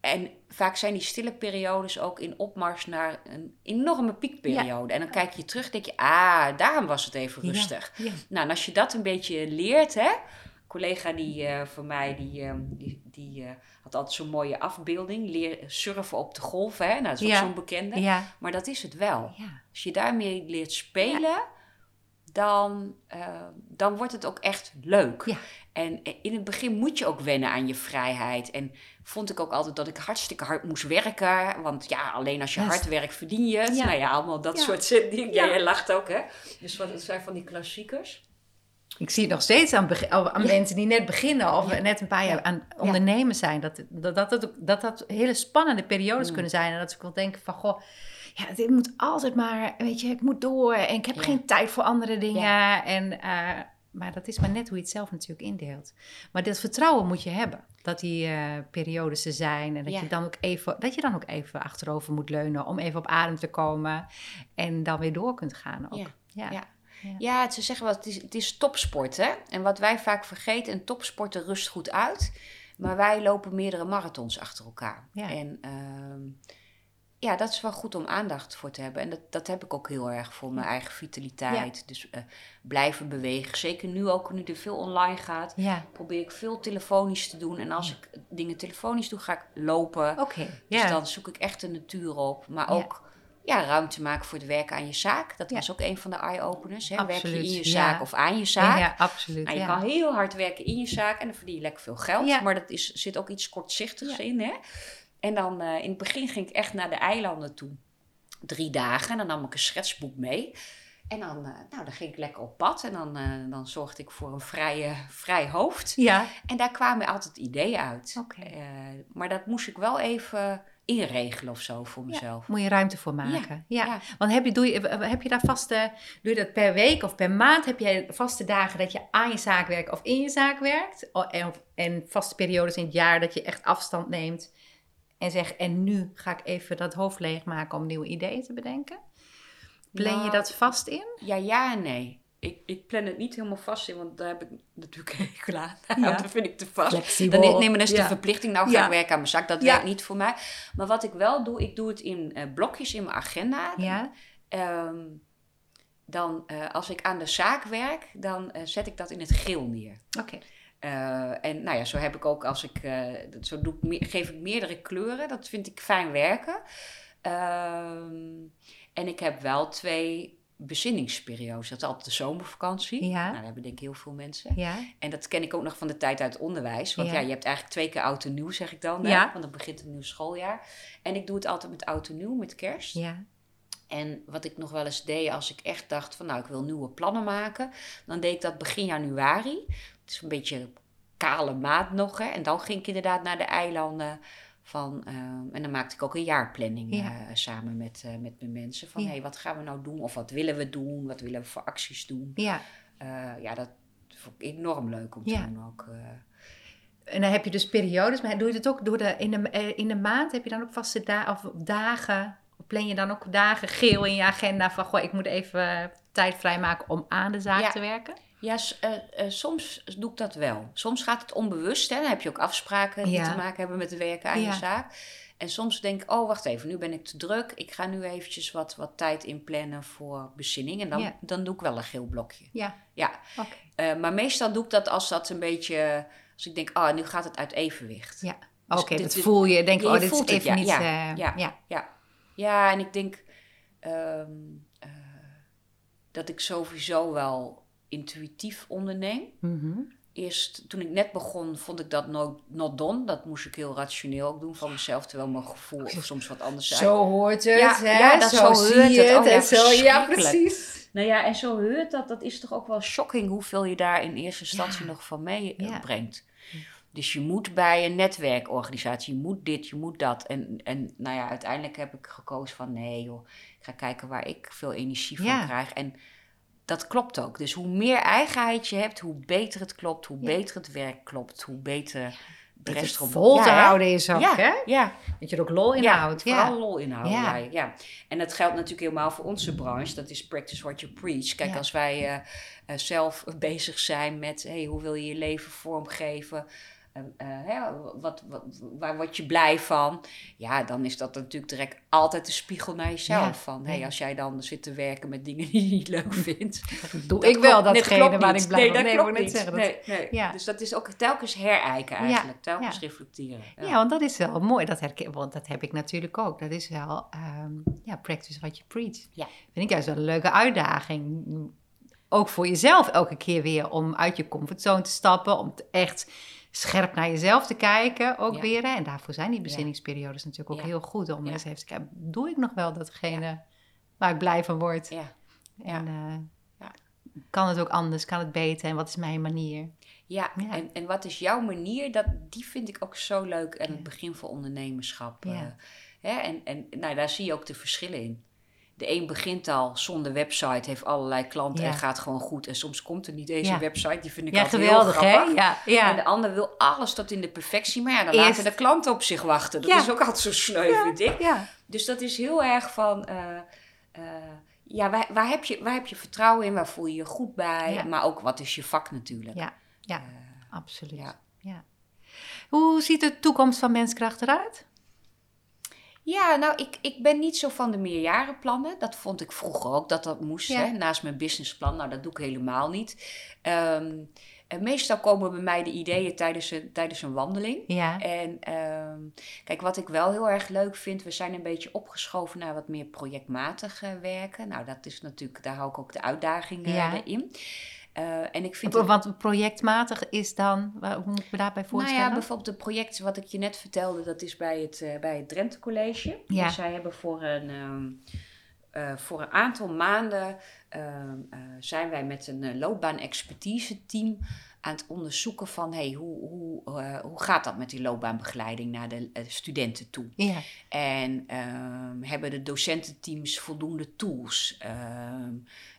En vaak zijn die stille periodes ook in opmars naar een enorme piekperiode. En dan kijk je terug en denk je, ah, daarom was het even rustig. Ja. Nou, en als je dat een beetje leert, hè. Een collega die eh van mij, die, eh, die, die eh, had altijd zo'n mooie afbeelding. Leer surfen op de golven, hè. Nou, dat is ook zo'n bekende. Maar dat is het wel. Als je daarmee leert spelen, dan, eh, dan wordt het ook echt leuk. Ja. En in het begin moet je ook wennen aan je vrijheid. En vond ik ook altijd dat ik hartstikke hard moest werken. Want ja, alleen als je hard werkt verdien je het. Ja. Nou ja, allemaal dat Ja. soort dingen. Ja, jij lacht ook, hè? Dus wat het zijn van die klassiekers. Ik zie het nog steeds aan, aan Ja. mensen die net beginnen of Ja. net een paar jaar Ja. aan ondernemen zijn. Dat, dat, dat, dat, dat, dat hele spannende periodes Mm. kunnen zijn. En dat ze ook wel denken van, goh, ja, dit moet altijd maar, weet je, ik moet door. En ik heb Ja. geen tijd voor andere dingen. En, eh, maar dat is maar net hoe je het zelf natuurlijk indeelt. Maar dat vertrouwen moet je hebben. Dat die eh, periodes er zijn. En dat, Ja. je dan ook even, dat je dan ook even achterover moet leunen. Om even op adem te komen. En dan weer door kunt gaan ook. Ja. Ja. Ja. Het- ze zeggen wel, het is, het is topsport, hè? En wat wij vaak vergeten, een topsporter rust goed uit. Maar wij lopen meerdere marathons achter elkaar. Ja. En ehm, ja, dat is wel goed om aandacht voor te hebben. En dat, dat heb ik ook heel erg voor mijn eigen vitaliteit. Dus eh, blijven bewegen. Zeker nu ook, nu er veel online gaat. Ja. Probeer ik veel telefonisch te doen. En als ik dingen telefonisch doe, ga ik lopen. Dus Ja. dan zoek ik echt de natuur op. Maar ook ja, ruimte maken voor het werken aan je zaak. Dat was ook een van de eye-openers. Werk je in je zaak of aan je zaak? Ja, absoluut. Nou, je kan heel hard werken in je zaak en dan verdien je lekker veel geld. Maar dat is, zit ook iets kortzichtigs in. Hè? En dan eh, in het begin ging ik echt naar de eilanden toe. Drie dagen. En dan nam ik een schetsboek mee. En dan, eh, nou, dan ging ik lekker op pad. En dan, eh, dan zorgde ik voor een vrije, vrij hoofd. Ja, En daar kwamen altijd ideeën uit. Eh, maar dat moest ik wel even inregelen of zo voor mezelf. moet je ruimte voor maken. Ja. ja. Want heb je, doe je, heb je daar vaste, doe je dat per week of per maand? Heb jij vaste dagen dat je aan je zaak werkt of in je zaak werkt? En, en vaste periodes in het jaar dat je echt afstand neemt en zegt, en nu ga ik even dat hoofd leegmaken om nieuwe ideeën te bedenken? Plan je dat vast in? Ja, ja en nee. Ik, ik plan het niet helemaal vast in, want daar heb ik natuurlijk hekel aan. Ja. dat vind ik te vast. Flexibel. Dan neem ik eens de verplichting, nou ga ik werken aan mijn zak. Dat werkt niet voor mij. Maar wat ik wel doe, ik doe het in eh, blokjes in mijn agenda. Ja, Ehm, dan, eh, als ik aan de zaak werk, dan eh, zet ik dat in het geel neer. oké. Eh, en nou ja, zo heb ik ook als ik, eh, zo doe ik geef ik meerdere kleuren. Dat vind ik fijn werken. Ehm, en ik heb wel twee bezinningsperiodes. Dat is altijd de zomervakantie. Ja. Nou, dat hebben denk ik heel veel mensen. Ja, En dat ken ik ook nog van de tijd uit het onderwijs. Want Ja. ja, je hebt eigenlijk twee keer oud en nieuw, zeg ik dan. Hè? Ja. Want dan begint een nieuw schooljaar. En ik doe het altijd met oud en nieuw, met kerst. ja, En wat ik nog wel eens deed als ik echt dacht van nou ik wil nieuwe plannen maken. Dan deed ik dat begin januari. Het is een beetje kale maand nog. Hè? En dan ging ik inderdaad naar de eilanden. Van, ehm, en dan maakte ik ook een jaarplanning Ja. eh, samen met, eh, met mijn mensen. Van Ja. hey, wat gaan we nou doen? Of wat willen we doen? Wat willen we voor acties doen? ja. Eh, ja, dat vond ik enorm leuk om te Ja. doen ook. En dan heb je dus periodes, maar doe je het ook door de, in, de, in de maand? Heb je dan ook vaste da of dagen? Plan je dan ook dagen geel in je agenda van, goh, ik moet even tijd vrijmaken om aan de zaak te werken? Ja, eh, eh, soms doe ik dat wel. Soms gaat het onbewust. Hè? Dan heb je ook afspraken die Ja. te maken hebben met het werken aan Ja. je zaak. En soms denk ik, oh wacht even, nu ben ik te druk. Ik ga nu eventjes wat, wat tijd inplannen voor bezinning. En dan, Ja. dan doe ik wel een geel blokje. Ja, Ja, eh, maar meestal doe ik dat als dat een beetje Als ik denk, oh, nu gaat het uit evenwicht. Ja. Dus Oké, dat voel je. Denk, je oh, dit is het, even ja, niet... ja, ja. ja. Ja, ja en ik denk ehm, eh, dat ik sowieso wel intuïtief onderneem. Mhm. Eerst, toen ik net begon, vond ik dat no, not done. Dat moest ik heel rationeel ook doen van mezelf, terwijl mijn gevoel of soms wat anders zijn. Zo hoort het, Ja, hè? ja, dat zo zie hoort je het. Oh, ja, zo, ja, precies. Nou ja, en zo heurt dat. Dat is toch ook wel shocking hoeveel je daar in eerste instantie Ja. nog van meebrengt. Ja. brengt. Dus je moet bij een netwerkorganisatie, je moet dit, je moet dat. En, en nou ja, uiteindelijk heb ik gekozen van nee joh, ik ga kijken waar ik veel energie van Ja. krijg. En dat klopt ook. Dus hoe meer eigenheid je hebt, hoe beter het klopt, hoe Ja. beter het werk klopt, hoe beter de Dat rest erop- vol te Ja, houden is ook, ja, hè? Ja, Dat je er ook lol in houdt. Ja. vooral lol inhouden. Ja. Ja. Ja, En dat geldt natuurlijk helemaal voor onze branche. Dat is practice what you preach. Kijk, Ja. als wij eh, eh, zelf bezig zijn met hey, hoe wil je je leven vormgeven. Eh, eh, hè, wat, wat, waar word je blij van? Ja, dan is dat natuurlijk direct altijd de spiegel naar jezelf. Ja. Van, hey, als jij dan zit te werken met dingen die je niet leuk vindt. Doe dat ik wel nee, datgene waar niet. ik blij nee, van dat Nee, klopt wou net niet. zeggen. dat- nee, nee. Ja. Dus dat is ook telkens herijken eigenlijk. telkens reflecteren. Ja, want dat is wel mooi. Dat herken, want dat heb ik natuurlijk ook. Dat is wel, ehm, ja, practice what you preach. Ja. Vind ik juist wel een leuke uitdaging. Ook voor jezelf elke keer weer om uit je comfortzone te stappen. Om te echt scherp naar jezelf te kijken ook Ja. weer. En daarvoor zijn die bezinningsperiodes natuurlijk ook heel goed. Om eens even te kijken, doe ik nog wel datgene waar ik blij van word? Ja. En Ja. kan het ook anders? Kan het beter? En wat is mijn manier? Ja, Ja. En, en wat is jouw manier? Dat, die vind ik ook zo leuk aan Ja. het begin van ondernemerschap. Ja. eh, hè? En, en nou, daar zie je ook de verschillen in. De een begint al zonder website, heeft allerlei klanten Ja. en gaat gewoon goed. En soms komt er niet eens Ja. een website, die vind ik Ja, altijd geweldig heel hè? grappig. Ja, ja. En de ander wil alles tot in de perfectie, maar ja, dan Eerst- laten de klanten op zich wachten. Dat is ook altijd zo sneu, vind ik. Dus dat is heel erg van, eh, eh, ja, waar, waar, heb je, waar heb je vertrouwen in? Waar voel je je goed bij? Maar ook, wat is je vak natuurlijk? Ja, ja, Eh, absoluut. ja. Ja. Hoe ziet de toekomst van menskracht eruit? Ja, nou, ik, ik ben niet zo van de meerjarenplannen. Dat vond ik vroeger ook, dat dat moest, Ja. hè, naast mijn businessplan. Nou, dat doe ik helemaal niet. Ehm, en meestal komen bij mij de ideeën tijdens een, tijdens een wandeling. Ja, En ehm, kijk, wat ik wel heel erg leuk vind, we zijn een beetje opgeschoven naar wat meer projectmatig eh, werken. Nou, dat is natuurlijk, daar hou ik ook de uitdagingen Ja. eh, in. Eh, en ik vind want, want projectmatig is dan, waar- hoe moet ik me daarbij Nou voorstellen? ja, bijvoorbeeld het project wat ik je net vertelde, dat is bij het, eh, bij het Drenthe College. Ja. Dus zij hebben voor een, ehm, eh, voor een aantal maanden ehm, eh, zijn wij met een uh, loopbaan-expertise team aan het onderzoeken van hey, hoe, hoe, eh, hoe gaat dat met die loopbaanbegeleiding naar de eh, studenten toe. Ja, En ehm, hebben de docententeams voldoende tools? Ehm,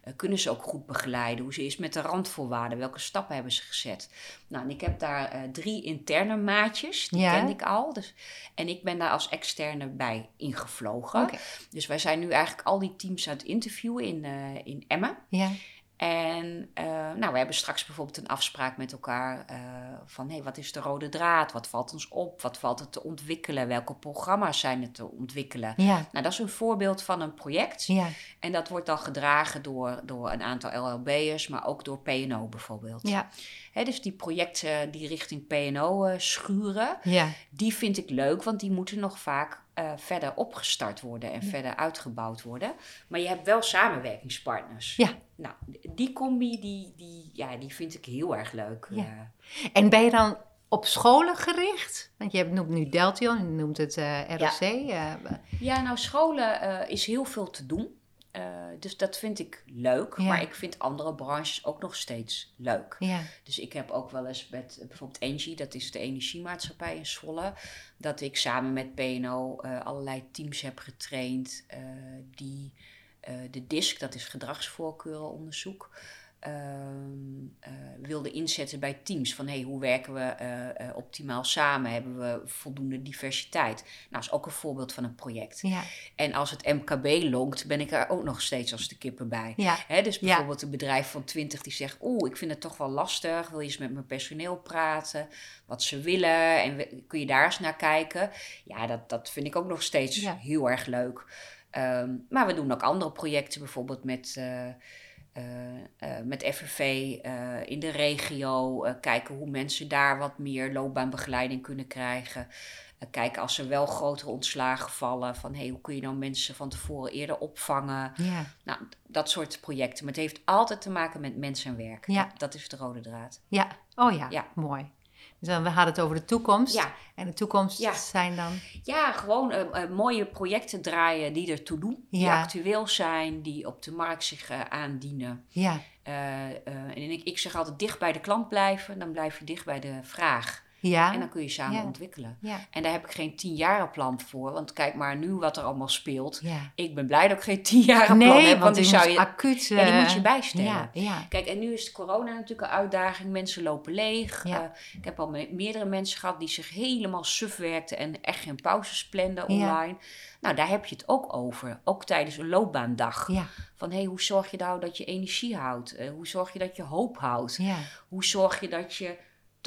eh, kunnen ze ook goed begeleiden? Hoe ze is met de randvoorwaarden? Welke stappen hebben ze gezet? Nou, en ik heb daar drie interne maatjes, die Ja. ken ik al. Dus, en ik ben daar als externe bij ingevlogen. Dus wij zijn nu eigenlijk al die teams aan het interviewen in, in Emmen. Ja, En eh, nou, we hebben straks bijvoorbeeld een afspraak met elkaar eh, van hey, wat is de rode draad? Wat valt ons op? Wat valt er te ontwikkelen? Welke programma's zijn er te ontwikkelen? ja, Nou, dat is een voorbeeld van een project. ja, En dat wordt dan gedragen door, door een aantal LLB'ers, maar ook door PNO bijvoorbeeld. ja, Hè, dus die projecten die richting PNO eh, schuren, ja, die vind ik leuk, want die moeten nog vaak verder opgestart worden en Ja. verder uitgebouwd worden. Maar je hebt wel samenwerkingspartners. Ja. Nou, die combi, die, die, ja, die vind ik heel erg leuk. Ja. eh. En ben je dan op scholen gericht? Want je noemt nu Deltion, je noemt het eh, ROC. eh, Ja, nou, scholen is heel veel te doen. Dus dat vind ik leuk. Ja. Maar ik vind andere branches ook nog steeds leuk. ja, Dus ik heb ook wel eens met bijvoorbeeld Engie, dat is de energiemaatschappij in Zwolle, dat ik samen met PNO allerlei teams heb getraind die de DISC, dat is gedragsvoorkeurenonderzoek, ehm, eh, wilden inzetten bij teams. Van hey, hoe werken we eh, eh, optimaal samen? Hebben we voldoende diversiteit? Nou, dat is ook een voorbeeld van een project. ja, En als het MKB lonkt, ben ik er ook nog steeds als de kippen bij. ja, Hè, dus Ja. bijvoorbeeld een bedrijf van 20 die zegt: Oeh, ik vind het toch wel lastig. Wil je eens met mijn personeel praten? Wat ze willen? En kun je daar eens naar kijken? Ja, dat, dat vind ik ook nog steeds heel erg leuk. Ehm, maar we doen ook andere projecten, bijvoorbeeld met. eh, met FNV in de regio. kijken hoe mensen daar wat meer loopbaanbegeleiding kunnen krijgen. Kijken als er wel grotere ontslagen vallen. Van hey, hoe kun je nou mensen van tevoren eerder opvangen? Ja. Nou, dat soort projecten. Maar het heeft altijd te maken met mensen en werk. Ja. Dat, dat is de rode draad. Ja. Oh ja. Ja. Mooi. Dus dan, we hadden het over de toekomst. Ja, En de toekomst Ja. zijn dan... ja gewoon eh, eh, mooie projecten draaien die ertoe doen. Die Ja. actueel zijn, die op de markt zich eh, aandienen. Ja. En ik, ik zeg altijd dicht bij de klant blijven, dan blijf je dicht bij de vraag. Ja. En dan kun je samen Ja. ontwikkelen. Ja. En daar heb ik geen tienjarenplan voor, want kijk maar nu wat er allemaal speelt. Ik ben blij dat ik geen tienjarenplan Nee, heb, want want die zou je... acuut... Die eh, moet je bijstellen. Kijk, en nu is corona natuurlijk een uitdaging. Mensen lopen leeg. Eh, ik heb al me- meerdere mensen gehad die zich helemaal suf werkten en echt geen pauzes planden online. Nou, daar heb je het ook over. Ook tijdens een loopbaandag. Ja. Van hé, hey, hoe zorg je nou dat je energie houdt? Eh, hoe zorg je dat je hoop houdt? Ja. Hoe zorg je dat je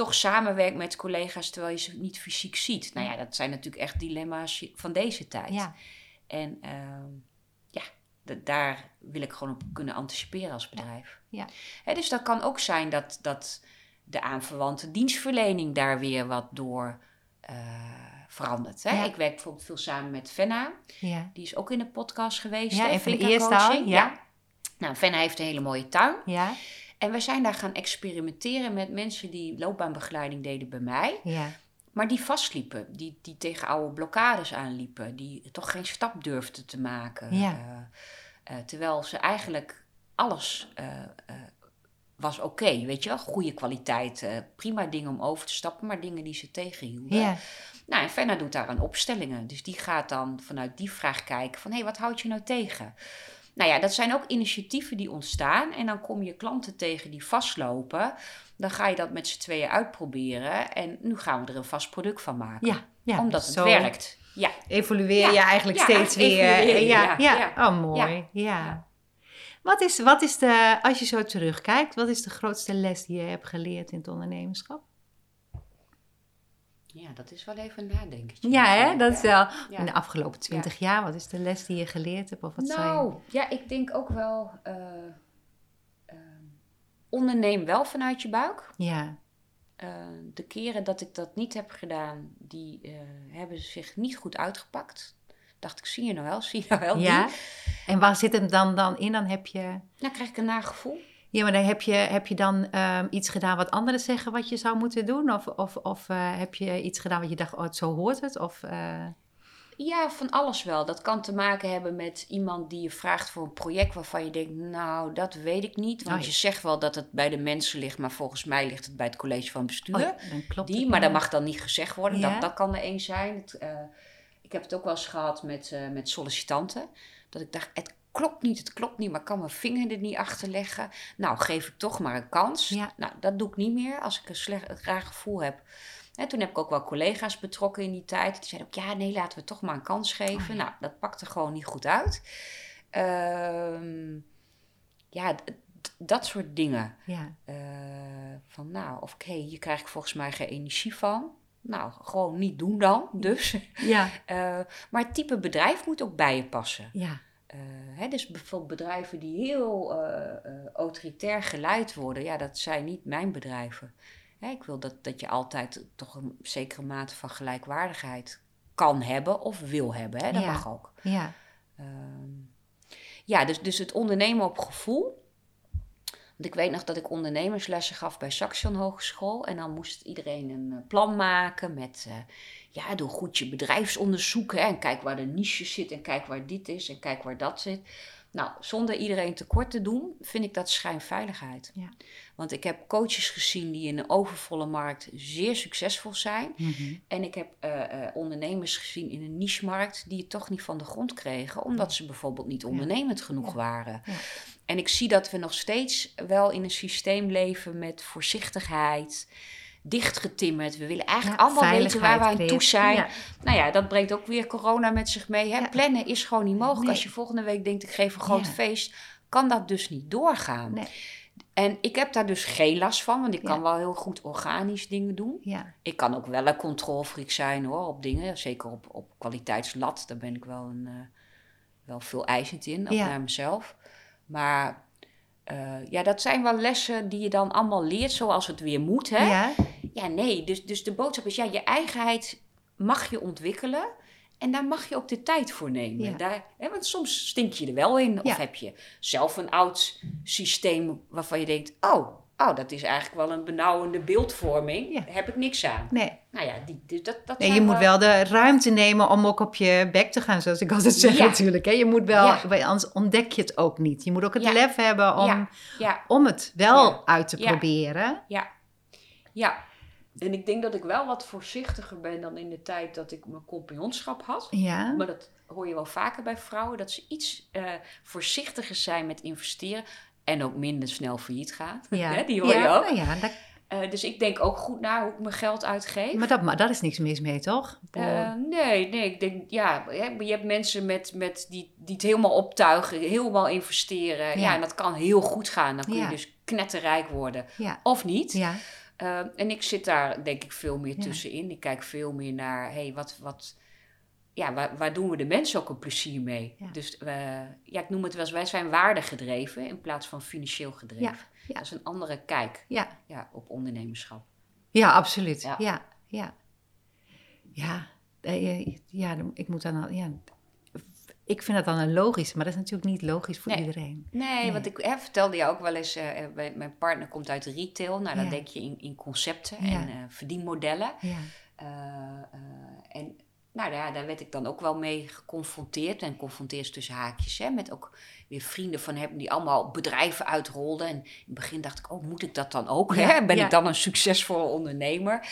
toch samenwerkt met collega's terwijl je ze niet fysiek ziet? Nou ja, dat zijn natuurlijk echt dilemma's van deze tijd. Ja. En ehm, ja, daar wil ik gewoon op kunnen anticiperen als bedrijf. Ja. Hè, dus dat kan ook zijn dat, dat de aanverwante dienstverlening daar weer wat door eh, verandert. Hè? Ja. Ik werk bijvoorbeeld veel samen met Fenna. Ja. Die is ook in de podcast geweest. Ja, hè, van de eerste al, ja. Nou, Fenna heeft een hele mooie tuin. Ja. En we zijn daar gaan experimenteren met mensen die loopbaanbegeleiding deden bij mij. Ja. Maar die vastliepen, die, die tegen oude blokkades aanliepen, die toch geen stap durfden te maken. Ja. Eh, eh, terwijl ze eigenlijk alles eh, was oké, weet je wel. Goede kwaliteit, prima dingen om over te stappen, maar dingen die ze tegenhielden. Ja. Nou, en Fenna doet daar aan opstellingen. Dus die gaat dan vanuit die vraag kijken van... hé, hey, wat houd je nou tegen? Nou ja, dat zijn ook initiatieven die ontstaan. En dan kom je klanten tegen die vastlopen. Dan ga je dat met z'n tweeën uitproberen. En nu gaan we er een vast product van maken. Ja. ja. Omdat het Zo werkt. Ja, Evolueer Ja. je eigenlijk Ja, steeds weer. ja, ja. Oh, mooi. Ja. Wat, is, wat is de, als je zo terugkijkt, wat is de grootste les die je hebt geleerd in het ondernemerschap? Ja dat is wel even een nadenkertje. Ja, hè? Dat is wel Ja. in de afgelopen twintig jaar. Wat is de les die je geleerd hebt? Of wat zijn? Nou, ja, ik denk ook wel... eh, onderneem wel vanuit je buik. Ja, Eh, de keren dat ik dat niet heb gedaan, die hebben zich niet goed uitgepakt. Dacht ik, zie je nou wel, zie je nou wel. ja. die? En waar zit hem dan, dan in? Dan heb je... Dan krijg ik een nagevoel. Ja, maar dan heb je, heb je dan ehm, iets gedaan wat anderen zeggen wat je zou moeten doen? Of, of, of eh, heb je iets gedaan wat je dacht, oh, zo hoort het? Of, eh, Ja, van alles wel. Dat kan te maken hebben met iemand die je vraagt voor een project waarvan je denkt, nou, dat weet ik niet. Want Oh, ja. je zegt wel dat het bij de mensen ligt, maar volgens mij ligt het bij het college van bestuur. oh, ja, klopt die, maar dat mag dan niet gezegd worden. Ja. Dat, dat kan er één zijn. Het, eh, ik heb het ook wel eens gehad met, met sollicitanten. Dat ik dacht, het klopt niet, het klopt niet, maar ik kan mijn vinger er niet achter leggen. Nou, geef ik toch maar een kans. Ja. Nou, dat doe ik niet meer als ik een, slecht, een raar gevoel heb. En toen heb ik ook wel collega's betrokken in die tijd. Die zeiden ook, ja, nee, laten we toch maar een kans geven. Oh, ja. Nou, dat pakte gewoon niet goed uit. Ehm, ja, dat soort dingen. Ja, Eh, van nou, of oké, hier krijg ik volgens mij geen energie van. Nou, gewoon niet doen dan, dus. ja, Eh, maar het type bedrijf moet ook bij je passen. ja, Eh, hè, dus bijvoorbeeld bedrijven die heel eh, eh, autoritair geleid worden, ja, dat zijn niet mijn bedrijven. Hè, ik wil dat, dat je altijd toch een zekere mate van gelijkwaardigheid kan hebben of wil hebben. Hè? Dat Ja. mag ook. ja, Ehm, ja, dus, dus het ondernemen op gevoel. Want ik weet nog dat ik ondernemerslessen gaf bij Saxion Hogeschool. En dan moest iedereen een eh, plan maken met... eh, ja, doe goed je bedrijfsonderzoek. Hè, en kijk waar de niche zit en kijk waar dit is en kijk waar dat zit. Nou, zonder iedereen tekort te doen, vind ik dat schijnveiligheid. Ja. Want ik heb coaches gezien die in een overvolle markt zeer succesvol zijn. Mhm. En ik heb eh, eh, ondernemers gezien in een niche-markt die het toch niet van de grond kregen, omdat ze bijvoorbeeld niet ondernemend genoeg waren. Ja. En ik zie dat we nog steeds wel in een systeem leven met voorzichtigheid, dichtgetimmerd. We willen eigenlijk Ja, allemaal weten waar we aan toe zijn. Nou ja, dat brengt ook weer corona met zich mee. Hè? Ja. Plannen is gewoon niet mogelijk. Nee. Als je volgende week denkt, ik geef een groot feest, kan dat dus niet doorgaan. Nee. En ik heb daar dus geen last van, want ik Ja. kan wel heel goed organisch dingen doen. ja, Ik kan ook wel een controlfreak zijn hoor, op dingen. Zeker op, op kwaliteitslat. Daar ben ik wel, een, eh, wel veel eisend in, ook Ja. naar mezelf. Maar eh, ja, dat zijn wel lessen die je dan allemaal leert zoals het weer moet. Hè? Ja. Ja, nee. Dus, dus de boodschap is, ja, je eigenheid mag je ontwikkelen. En daar mag je ook de tijd voor nemen. Ja. Daar, hè, want soms stink je er wel in. Of Ja. heb je zelf een oud systeem waarvan je denkt... Oh, oh dat is eigenlijk wel een benauwende beeldvorming. Ja. Daar heb ik niks aan. Nee. Nou ja, die, dat, dat nee, je moet wel de ruimte nemen om ook op je bek te gaan, zoals ik altijd zeg natuurlijk. Hè? Je moet wel, anders ontdek je het ook niet. Je moet ook het lef hebben om, om het wel uit te proberen. ja. Ja. En ik denk dat ik wel wat voorzichtiger ben dan in de tijd dat ik mijn compagnonschap had. Ja. Maar dat hoor je wel vaker bij vrouwen, dat ze iets eh, voorzichtiger zijn met investeren. En ook minder snel failliet gaan. Ja. Die hoor ja, je ook. nou ja, dat- Eh, dus ik denk ook goed na hoe ik mijn geld uitgeef. maar dat, maar daar is niks mis mee, toch? Eh, nee, nee, ik denk, ja, je hebt mensen met, met die, die het helemaal optuigen, helemaal investeren. Ja. Ja. en dat kan heel goed gaan. Dan kun je dus knetterrijk worden. ja. Of niet. Ja. Eh, en ik zit daar denk ik veel meer Ja. tussenin. Ik kijk veel meer naar, hey, wat, wat, ja, waar, waar doen we de mensen ook een plezier mee? Ja. Dus eh, ja, ik noem het wel eens, wij zijn waardegedreven in plaats van financieel gedreven. Ja, ja. Dat is een andere kijk Ja. ja, op ondernemerschap. Ja, absoluut. Ja. Ja, ja. Ja, eh, ja, ik moet dan al, ja. Ik vind dat dan een logisch, maar dat is natuurlijk niet logisch voor Nee. iedereen. Nee, Nee. want ik hè, vertelde je ook wel eens, eh, eh, mijn partner komt uit retail. Nou, dan Ja. denk je in, in concepten Ja. en eh, verdienmodellen. Ja, en nou ja, daar werd ik dan ook wel mee geconfronteerd. En confronteerd tussen haakjes. Hè, met ook weer vrienden van hem die allemaal bedrijven uitrolden. En in het begin dacht ik, oh, moet ik dat dan ook? Ja, hè? Ben ja. ik dan een succesvolle ondernemer?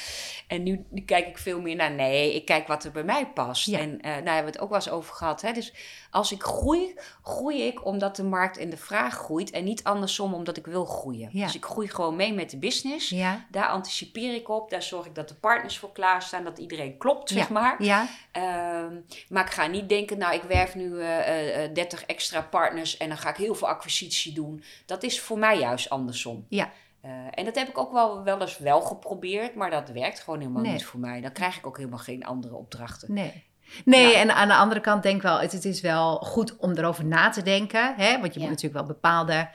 En nu, nu kijk ik veel meer naar, nee, ik kijk wat er bij mij past. Ja. En eh nou hebben we het ook wel eens over gehad. Hè? Dus als ik groei, groei ik omdat de markt en de vraag groeit. En niet andersom omdat ik wil groeien. Dus ik groei gewoon mee met de business. Daar anticipeer ik op. Daar zorg ik dat de partners voor klaarstaan. Dat iedereen klopt, zeg maar. ja, Ehm, maar ik ga niet denken, nou, ik werf nu eh, eh, 30 extra partners en dan ga ik heel veel acquisitie doen. Dat is voor mij juist andersom. Ja. Eh, en dat heb ik ook wel, wel eens wel geprobeerd, maar dat werkt gewoon helemaal Nee. niet voor mij. Dan krijg ik ook helemaal geen andere opdrachten. nee. Nee, Ja. en aan de andere kant denk ik wel, het, het is wel goed om erover na te denken. Hè? Want je Ja. moet natuurlijk wel bepaalde,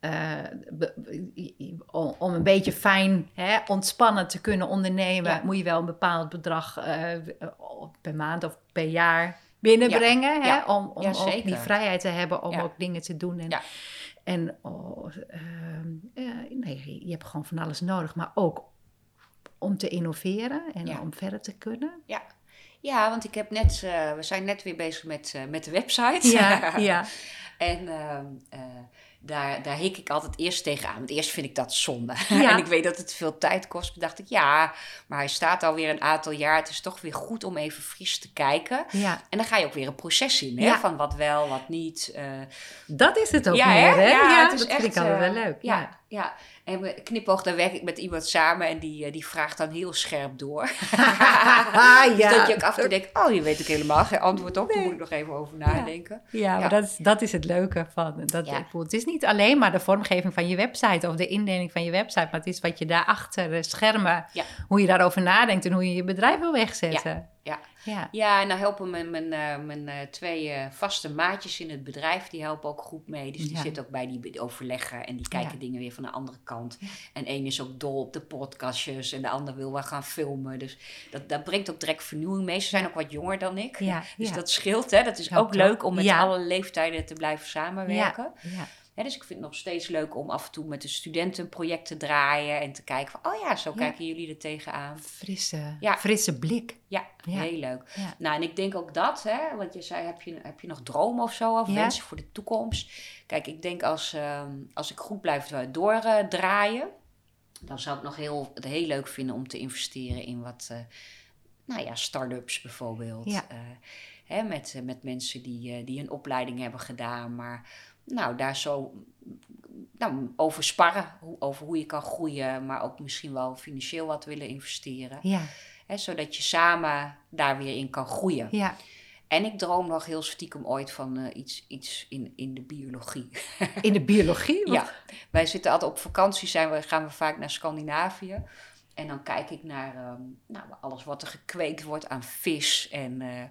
eh, be- be- om, een beetje fijn, hè, ontspannen te kunnen ondernemen, Ja. moet je wel een bepaald bedrag eh, per maand of per jaar binnenbrengen. Hè? Ja. Om, om Ja, ook die vrijheid te hebben om ook dingen te doen. En, Ja. en oh, ehm, eh, nee, je hebt gewoon van alles nodig, maar ook om te innoveren en om verder te kunnen. Ja. Ja, want ik heb net, eh, we zijn net weer bezig met, eh, met de website. Ja, ja. En ehm, eh, daar, daar hik ik altijd eerst tegenaan. Want eerst vind ik dat zonde. Ja. en ik weet dat het veel tijd kost. Maar dacht ik, ja, maar hij staat alweer een aantal jaar. Het is toch weer goed om even fris te kijken. ja. En dan ga je ook weer een proces in, hè? Ja. Van wat wel, wat niet. eh. Dat is het ook ja, meer, hè? Ja, het is dat echt, vind ik altijd wel eh, leuk. Ja, Ja. ja. En we- knipoog, daar werk ik met iemand samen. En die, eh, die vraagt dan heel scherp door. Ah, Dus ja. dat je ook af en toe denkt, oh, je weet ook helemaal geen antwoord op. Daar moet ik nog even over nadenken. Ja, maar Ja. Dat, is, dat is het leuke van. Dat, Ja. ik bedoel, het is niet alleen maar de vormgeving van je website of de indeling van je website, maar het is wat je daar achter de schermen, Ja. hoe je daarover nadenkt en hoe je je bedrijf wil wegzetten. Ja. Ja. Ja, en dan helpen mijn, mijn, eh, mijn eh, twee eh, vaste maatjes in het bedrijf, die helpen ook goed mee. Dus die Ja. zitten ook bij die overleggen en die kijken Ja. dingen weer van de andere kant. En één is ook dol op de podcastjes en de ander wil wel gaan filmen. Dus dat, dat brengt ook direct vernieuwing mee. Ze zijn ook wat jonger dan ik. Dus dat scheelt, hè. Dat is ook leuk om met alle leeftijden te blijven samenwerken. Ja. Dus ik vind het nog steeds leuk om af en toe met de studenten een project te draaien en te kijken van, oh ja, zo Ja. kijken jullie er tegenaan. Frisse, Ja. frisse blik. Ja, Ja. heel leuk. Nou, en ik denk ook dat, hè, want je zei, heb je, heb je nog dromen of zo, of wensen voor de toekomst? Kijk, ik denk als, ehm, als ik goed blijf doordraaien, dan zou ik nog heel, het heel leuk vinden om te investeren in wat, eh, nou ja, start-ups bijvoorbeeld. Ja. Eh, hè, met, eh, met mensen die, die een opleiding hebben gedaan, maar nou, daar zo nou, over sparren, hoe- over hoe je kan groeien, maar ook misschien wel financieel wat willen investeren. Ja. Hè, zodat je samen daar weer in kan groeien. Ja. En ik droom nog heel stiekem ooit van eh, iets, iets in, in de biologie. In de biologie? Wat- ja, wij zitten altijd op vakantie, zijn we, gaan we vaak naar Scandinavië. En dan kijk ik naar ehm, nou, alles wat er gekweekt wordt aan vis en, eh,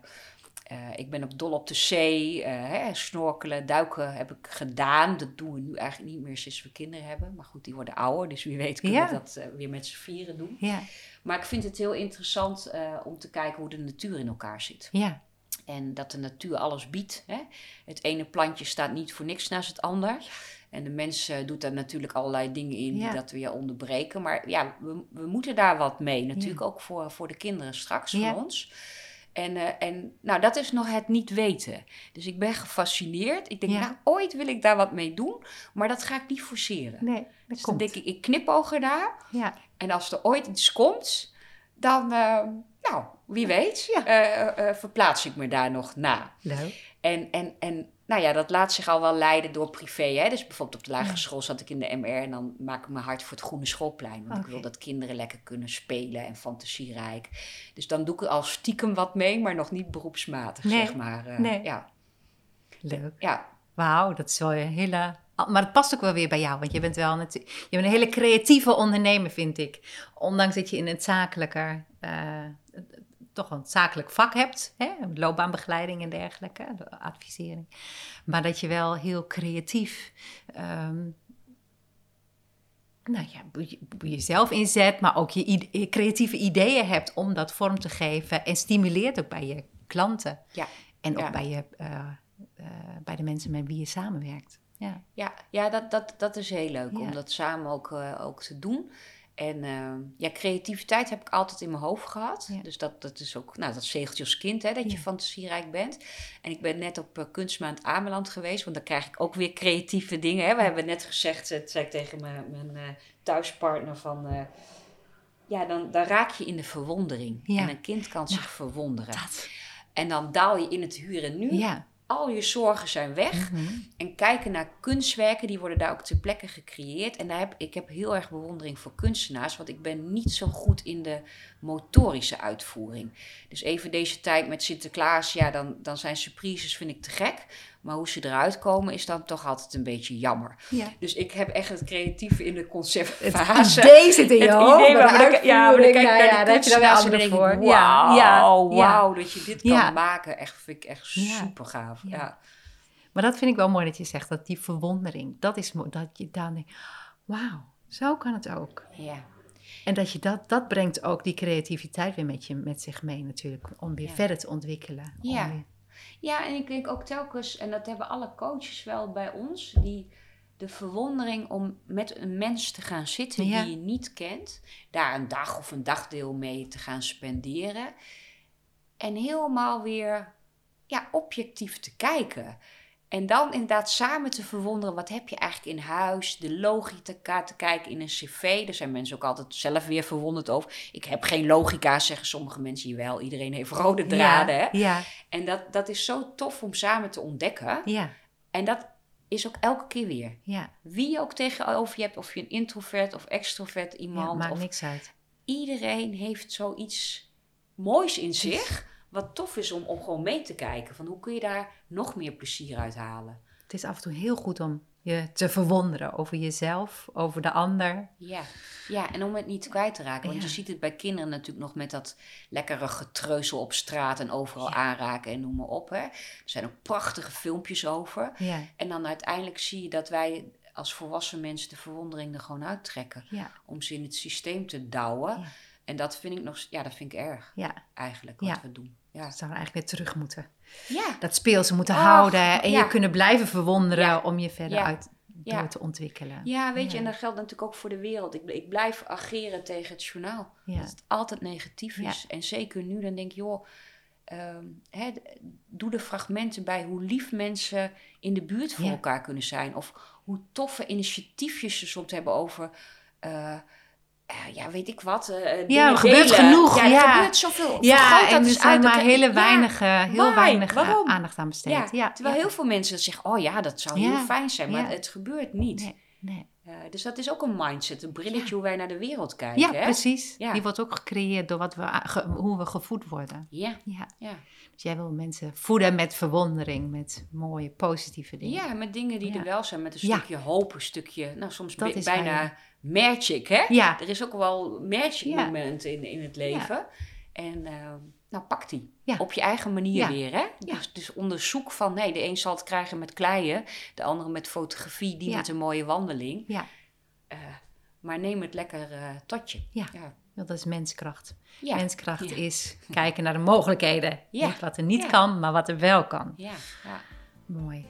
Eh, ik ben ook dol op de zee. eh, hè, snorkelen, duiken heb ik gedaan. Dat doen we nu eigenlijk niet meer sinds we kinderen hebben. Maar goed, die worden ouder. Dus wie weet kunnen Ja. we dat eh, weer met z'n vieren doen. Ja, Maar ik vind het heel interessant om te kijken hoe de natuur in elkaar zit. ja, En dat de natuur alles biedt. Hè? Het ene plantje staat niet voor niks naast het ander. En de mens doet daar natuurlijk allerlei dingen in Ja. die dat weer onderbreken. Maar ja, we, we moeten daar wat mee. Natuurlijk ook voor, voor de kinderen straks, voor ons. En, eh, en nou, dat is nog het niet weten. Dus ik ben gefascineerd. Ik denk, Ja. nou, ooit wil ik daar wat mee doen. Maar dat ga ik niet forceren. nee, dat dus dan denk ik, ik knipoog daar. Ja, En als er ooit iets komt, dan, eh, nou, wie weet, Ja. eh, verplaats ik me daar nog na. leuk. En, en, en nou ja, dat laat zich al wel leiden door privé. Hè? Dus bijvoorbeeld op de lagere Ja. school zat ik in de MR en dan maak ik mijn hart voor het groene schoolplein. Want ik wil dat kinderen lekker kunnen spelen en fantasierijk. Dus dan doe ik al stiekem wat mee, maar nog niet beroepsmatig, Nee, zeg maar. Eh, nee. Ja, Leuk. ja, Wauw, dat is wel een hele. Maar het past ook wel weer bij jou, want je bent wel natuurlijk. Je bent een hele creatieve ondernemer, vind ik. Ondanks dat je in het zakelijke. eh, toch een zakelijk vak hebt, hè? loopbaanbegeleiding en dergelijke, de advisering. Maar dat je wel heel creatief. ehm, nou ja, je- jezelf inzet, maar ook je creatieve ideeën hebt om dat vorm te geven. En stimuleert ook bij je klanten. ja. En ook Ja. bij, je, eh, eh, bij de mensen met wie je samenwerkt. Ja. Ja, ja dat, dat, dat is heel leuk Ja. om dat samen ook, eh, ook te doen. En eh, ja, creativiteit heb ik altijd in mijn hoofd gehad. Ja. Dus dat, dat is ook, nou, dat zegeltje als kind, hè, dat je fantasierijk bent. En ik ben net op eh, Kunstmaand Ameland geweest, want dan krijg ik ook weer creatieve dingen. Hè. We hebben net gezegd, eh, dat zei ik tegen mijn, mijn eh, thuispartner, van... eh, ja, dan, dan raak je in de verwondering. En een kind kan zich verwonderen. Dat. En dan daal je in het huren nu. Ja. Al je zorgen zijn weg. Mhm. En kijken naar kunstwerken, die worden daar ook ter plekke gecreëerd. En daar heb, ik heb heel erg bewondering voor kunstenaars, want ik ben niet zo goed in de motorische uitvoering. Dus even deze tijd met Sinterklaas, ja, dan, dan zijn surprises, vind ik te gek. Maar hoe ze eruit komen, is dan toch altijd een beetje jammer. ja. Dus ik heb echt het creatieve in de Het conceptfase. idee zit in je Het hoofd, idee, maar dan, de ja, maar dan kijk nou ja, daar heb je dan anderen denk voor. Ja, wauw, ja, ja. wauw, dat je dit kan maken. Echt, vind ik echt super gaaf. Ja. Maar dat vind ik wel mooi dat je zegt, dat die verwondering, dat is. Dat je dan denkt, wauw, zo kan het ook. Ja. En dat je dat, dat brengt ook die creativiteit weer met, je, met zich mee natuurlijk, om weer verder te ontwikkelen. Ja. weer- Ja, en ik denk ook telkens, en dat hebben alle coaches wel bij ons, die de verwondering om met een mens te gaan zitten Ja. die je niet kent, daar een dag of een dagdeel mee te gaan spenderen en helemaal weer ja, objectief te kijken. En dan inderdaad samen te verwonderen, wat heb je eigenlijk in huis? De logica te kijken in een cv. Daar zijn mensen ook altijd zelf weer verwonderd over. Ik heb geen logica, zeggen sommige mensen. Jawel, iedereen heeft rode draden. Hè? Ja, En dat, dat is zo tof om samen te ontdekken. ja, En dat is ook elke keer weer. ja. Wie je ook tegenover je hebt, of je een introvert of extrovert ja iemand. maakt of niks uit. Iedereen heeft zoiets moois in zich. Wat tof is om, om gewoon mee te kijken. Van hoe kun je daar nog meer plezier uit halen? Het is af en toe heel goed om je te verwonderen over jezelf, over de ander. Ja. ja, en om het niet kwijt te raken. Want Ja. je ziet het bij kinderen natuurlijk nog met dat lekkere getreuzel op straat en overal Ja. aanraken en noem maar op. Hè. Er zijn ook prachtige filmpjes over. Ja, En dan uiteindelijk zie je dat wij als volwassen mensen de verwondering er gewoon uittrekken. Om ze in het systeem te douwen. En dat vind ik nog, ja, dat vind ik erg ja. eigenlijk wat Ja. we doen. Ja. Dat zou eigenlijk weer terug moeten. Ja. Dat speelse moeten Ach, houden en ja. je kunnen blijven verwonderen om je verder uit door te ontwikkelen. ja, weet je, en dat geldt natuurlijk ook voor de wereld. Ik, ik blijf ageren tegen het journaal. Ja. Dat het altijd negatief is. En zeker nu, dan denk ik, joh, ehm, doe de fragmenten bij hoe lief mensen in de buurt voor elkaar kunnen zijn. Of hoe toffe initiatiefjes ze soms hebben over. eh, ja, weet ik wat. eh, Ja, dingen er gebeurt delen. genoeg, Ja, er ja. gebeurt zoveel. Ja, en er eens zijn maar hele ja, weinig, eh, heel why? weinig eh, Waarom? aandacht aan besteed. Ja, Ja, terwijl ja. heel veel mensen zeggen, oh ja, dat zou heel Ja, fijn zijn. Maar ja. het gebeurt niet. Nee, nee. Eh, dus dat is ook een mindset, een brilletje hoe wij naar de wereld kijken. Ja, hè? precies. Ja. Die wordt ook gecreëerd door wat we, ge- hoe we gevoed worden. Ja, Ja. Dus jij wil mensen voeden met verwondering, met mooie, positieve dingen. ja, met dingen die Ja. er wel zijn. Met een Ja. stukje hoop, een stukje, nou soms waar bijna magic, hè? Ja. Er is ook wel magic moment in, in het leven. En eh, nou pak die. Op je eigen manier weer. Hè? Dus, dus onderzoek van, nee, de een zal het krijgen met kleien, de andere met fotografie, die met een mooie wandeling. Ja, Eh, maar neem het lekker eh, tot je. Ja. Ja. dat is menskracht. Ja. Menskracht Ja. is kijken naar de mogelijkheden. Ja. Niet wat er niet kan, maar wat er wel kan. Ja, ja. Mooi.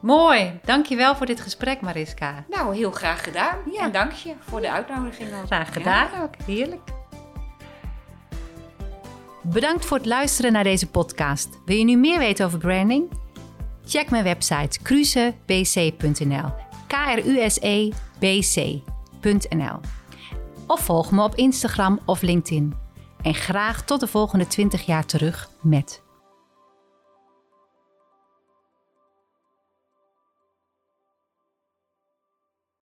Mooi. Dankjewel voor dit gesprek, Mariska. Nou, heel graag gedaan. En dank je voor de uitnodiging. ook. Graag gedaan ook. Heerlijk. Bedankt voor het luisteren naar deze podcast. Wil je nu meer weten over branding? Check mijn website krusebc.nl. k r u s e b c.nl. Of volg me op Instagram of LinkedIn. En graag tot de volgende 20 jaar terug met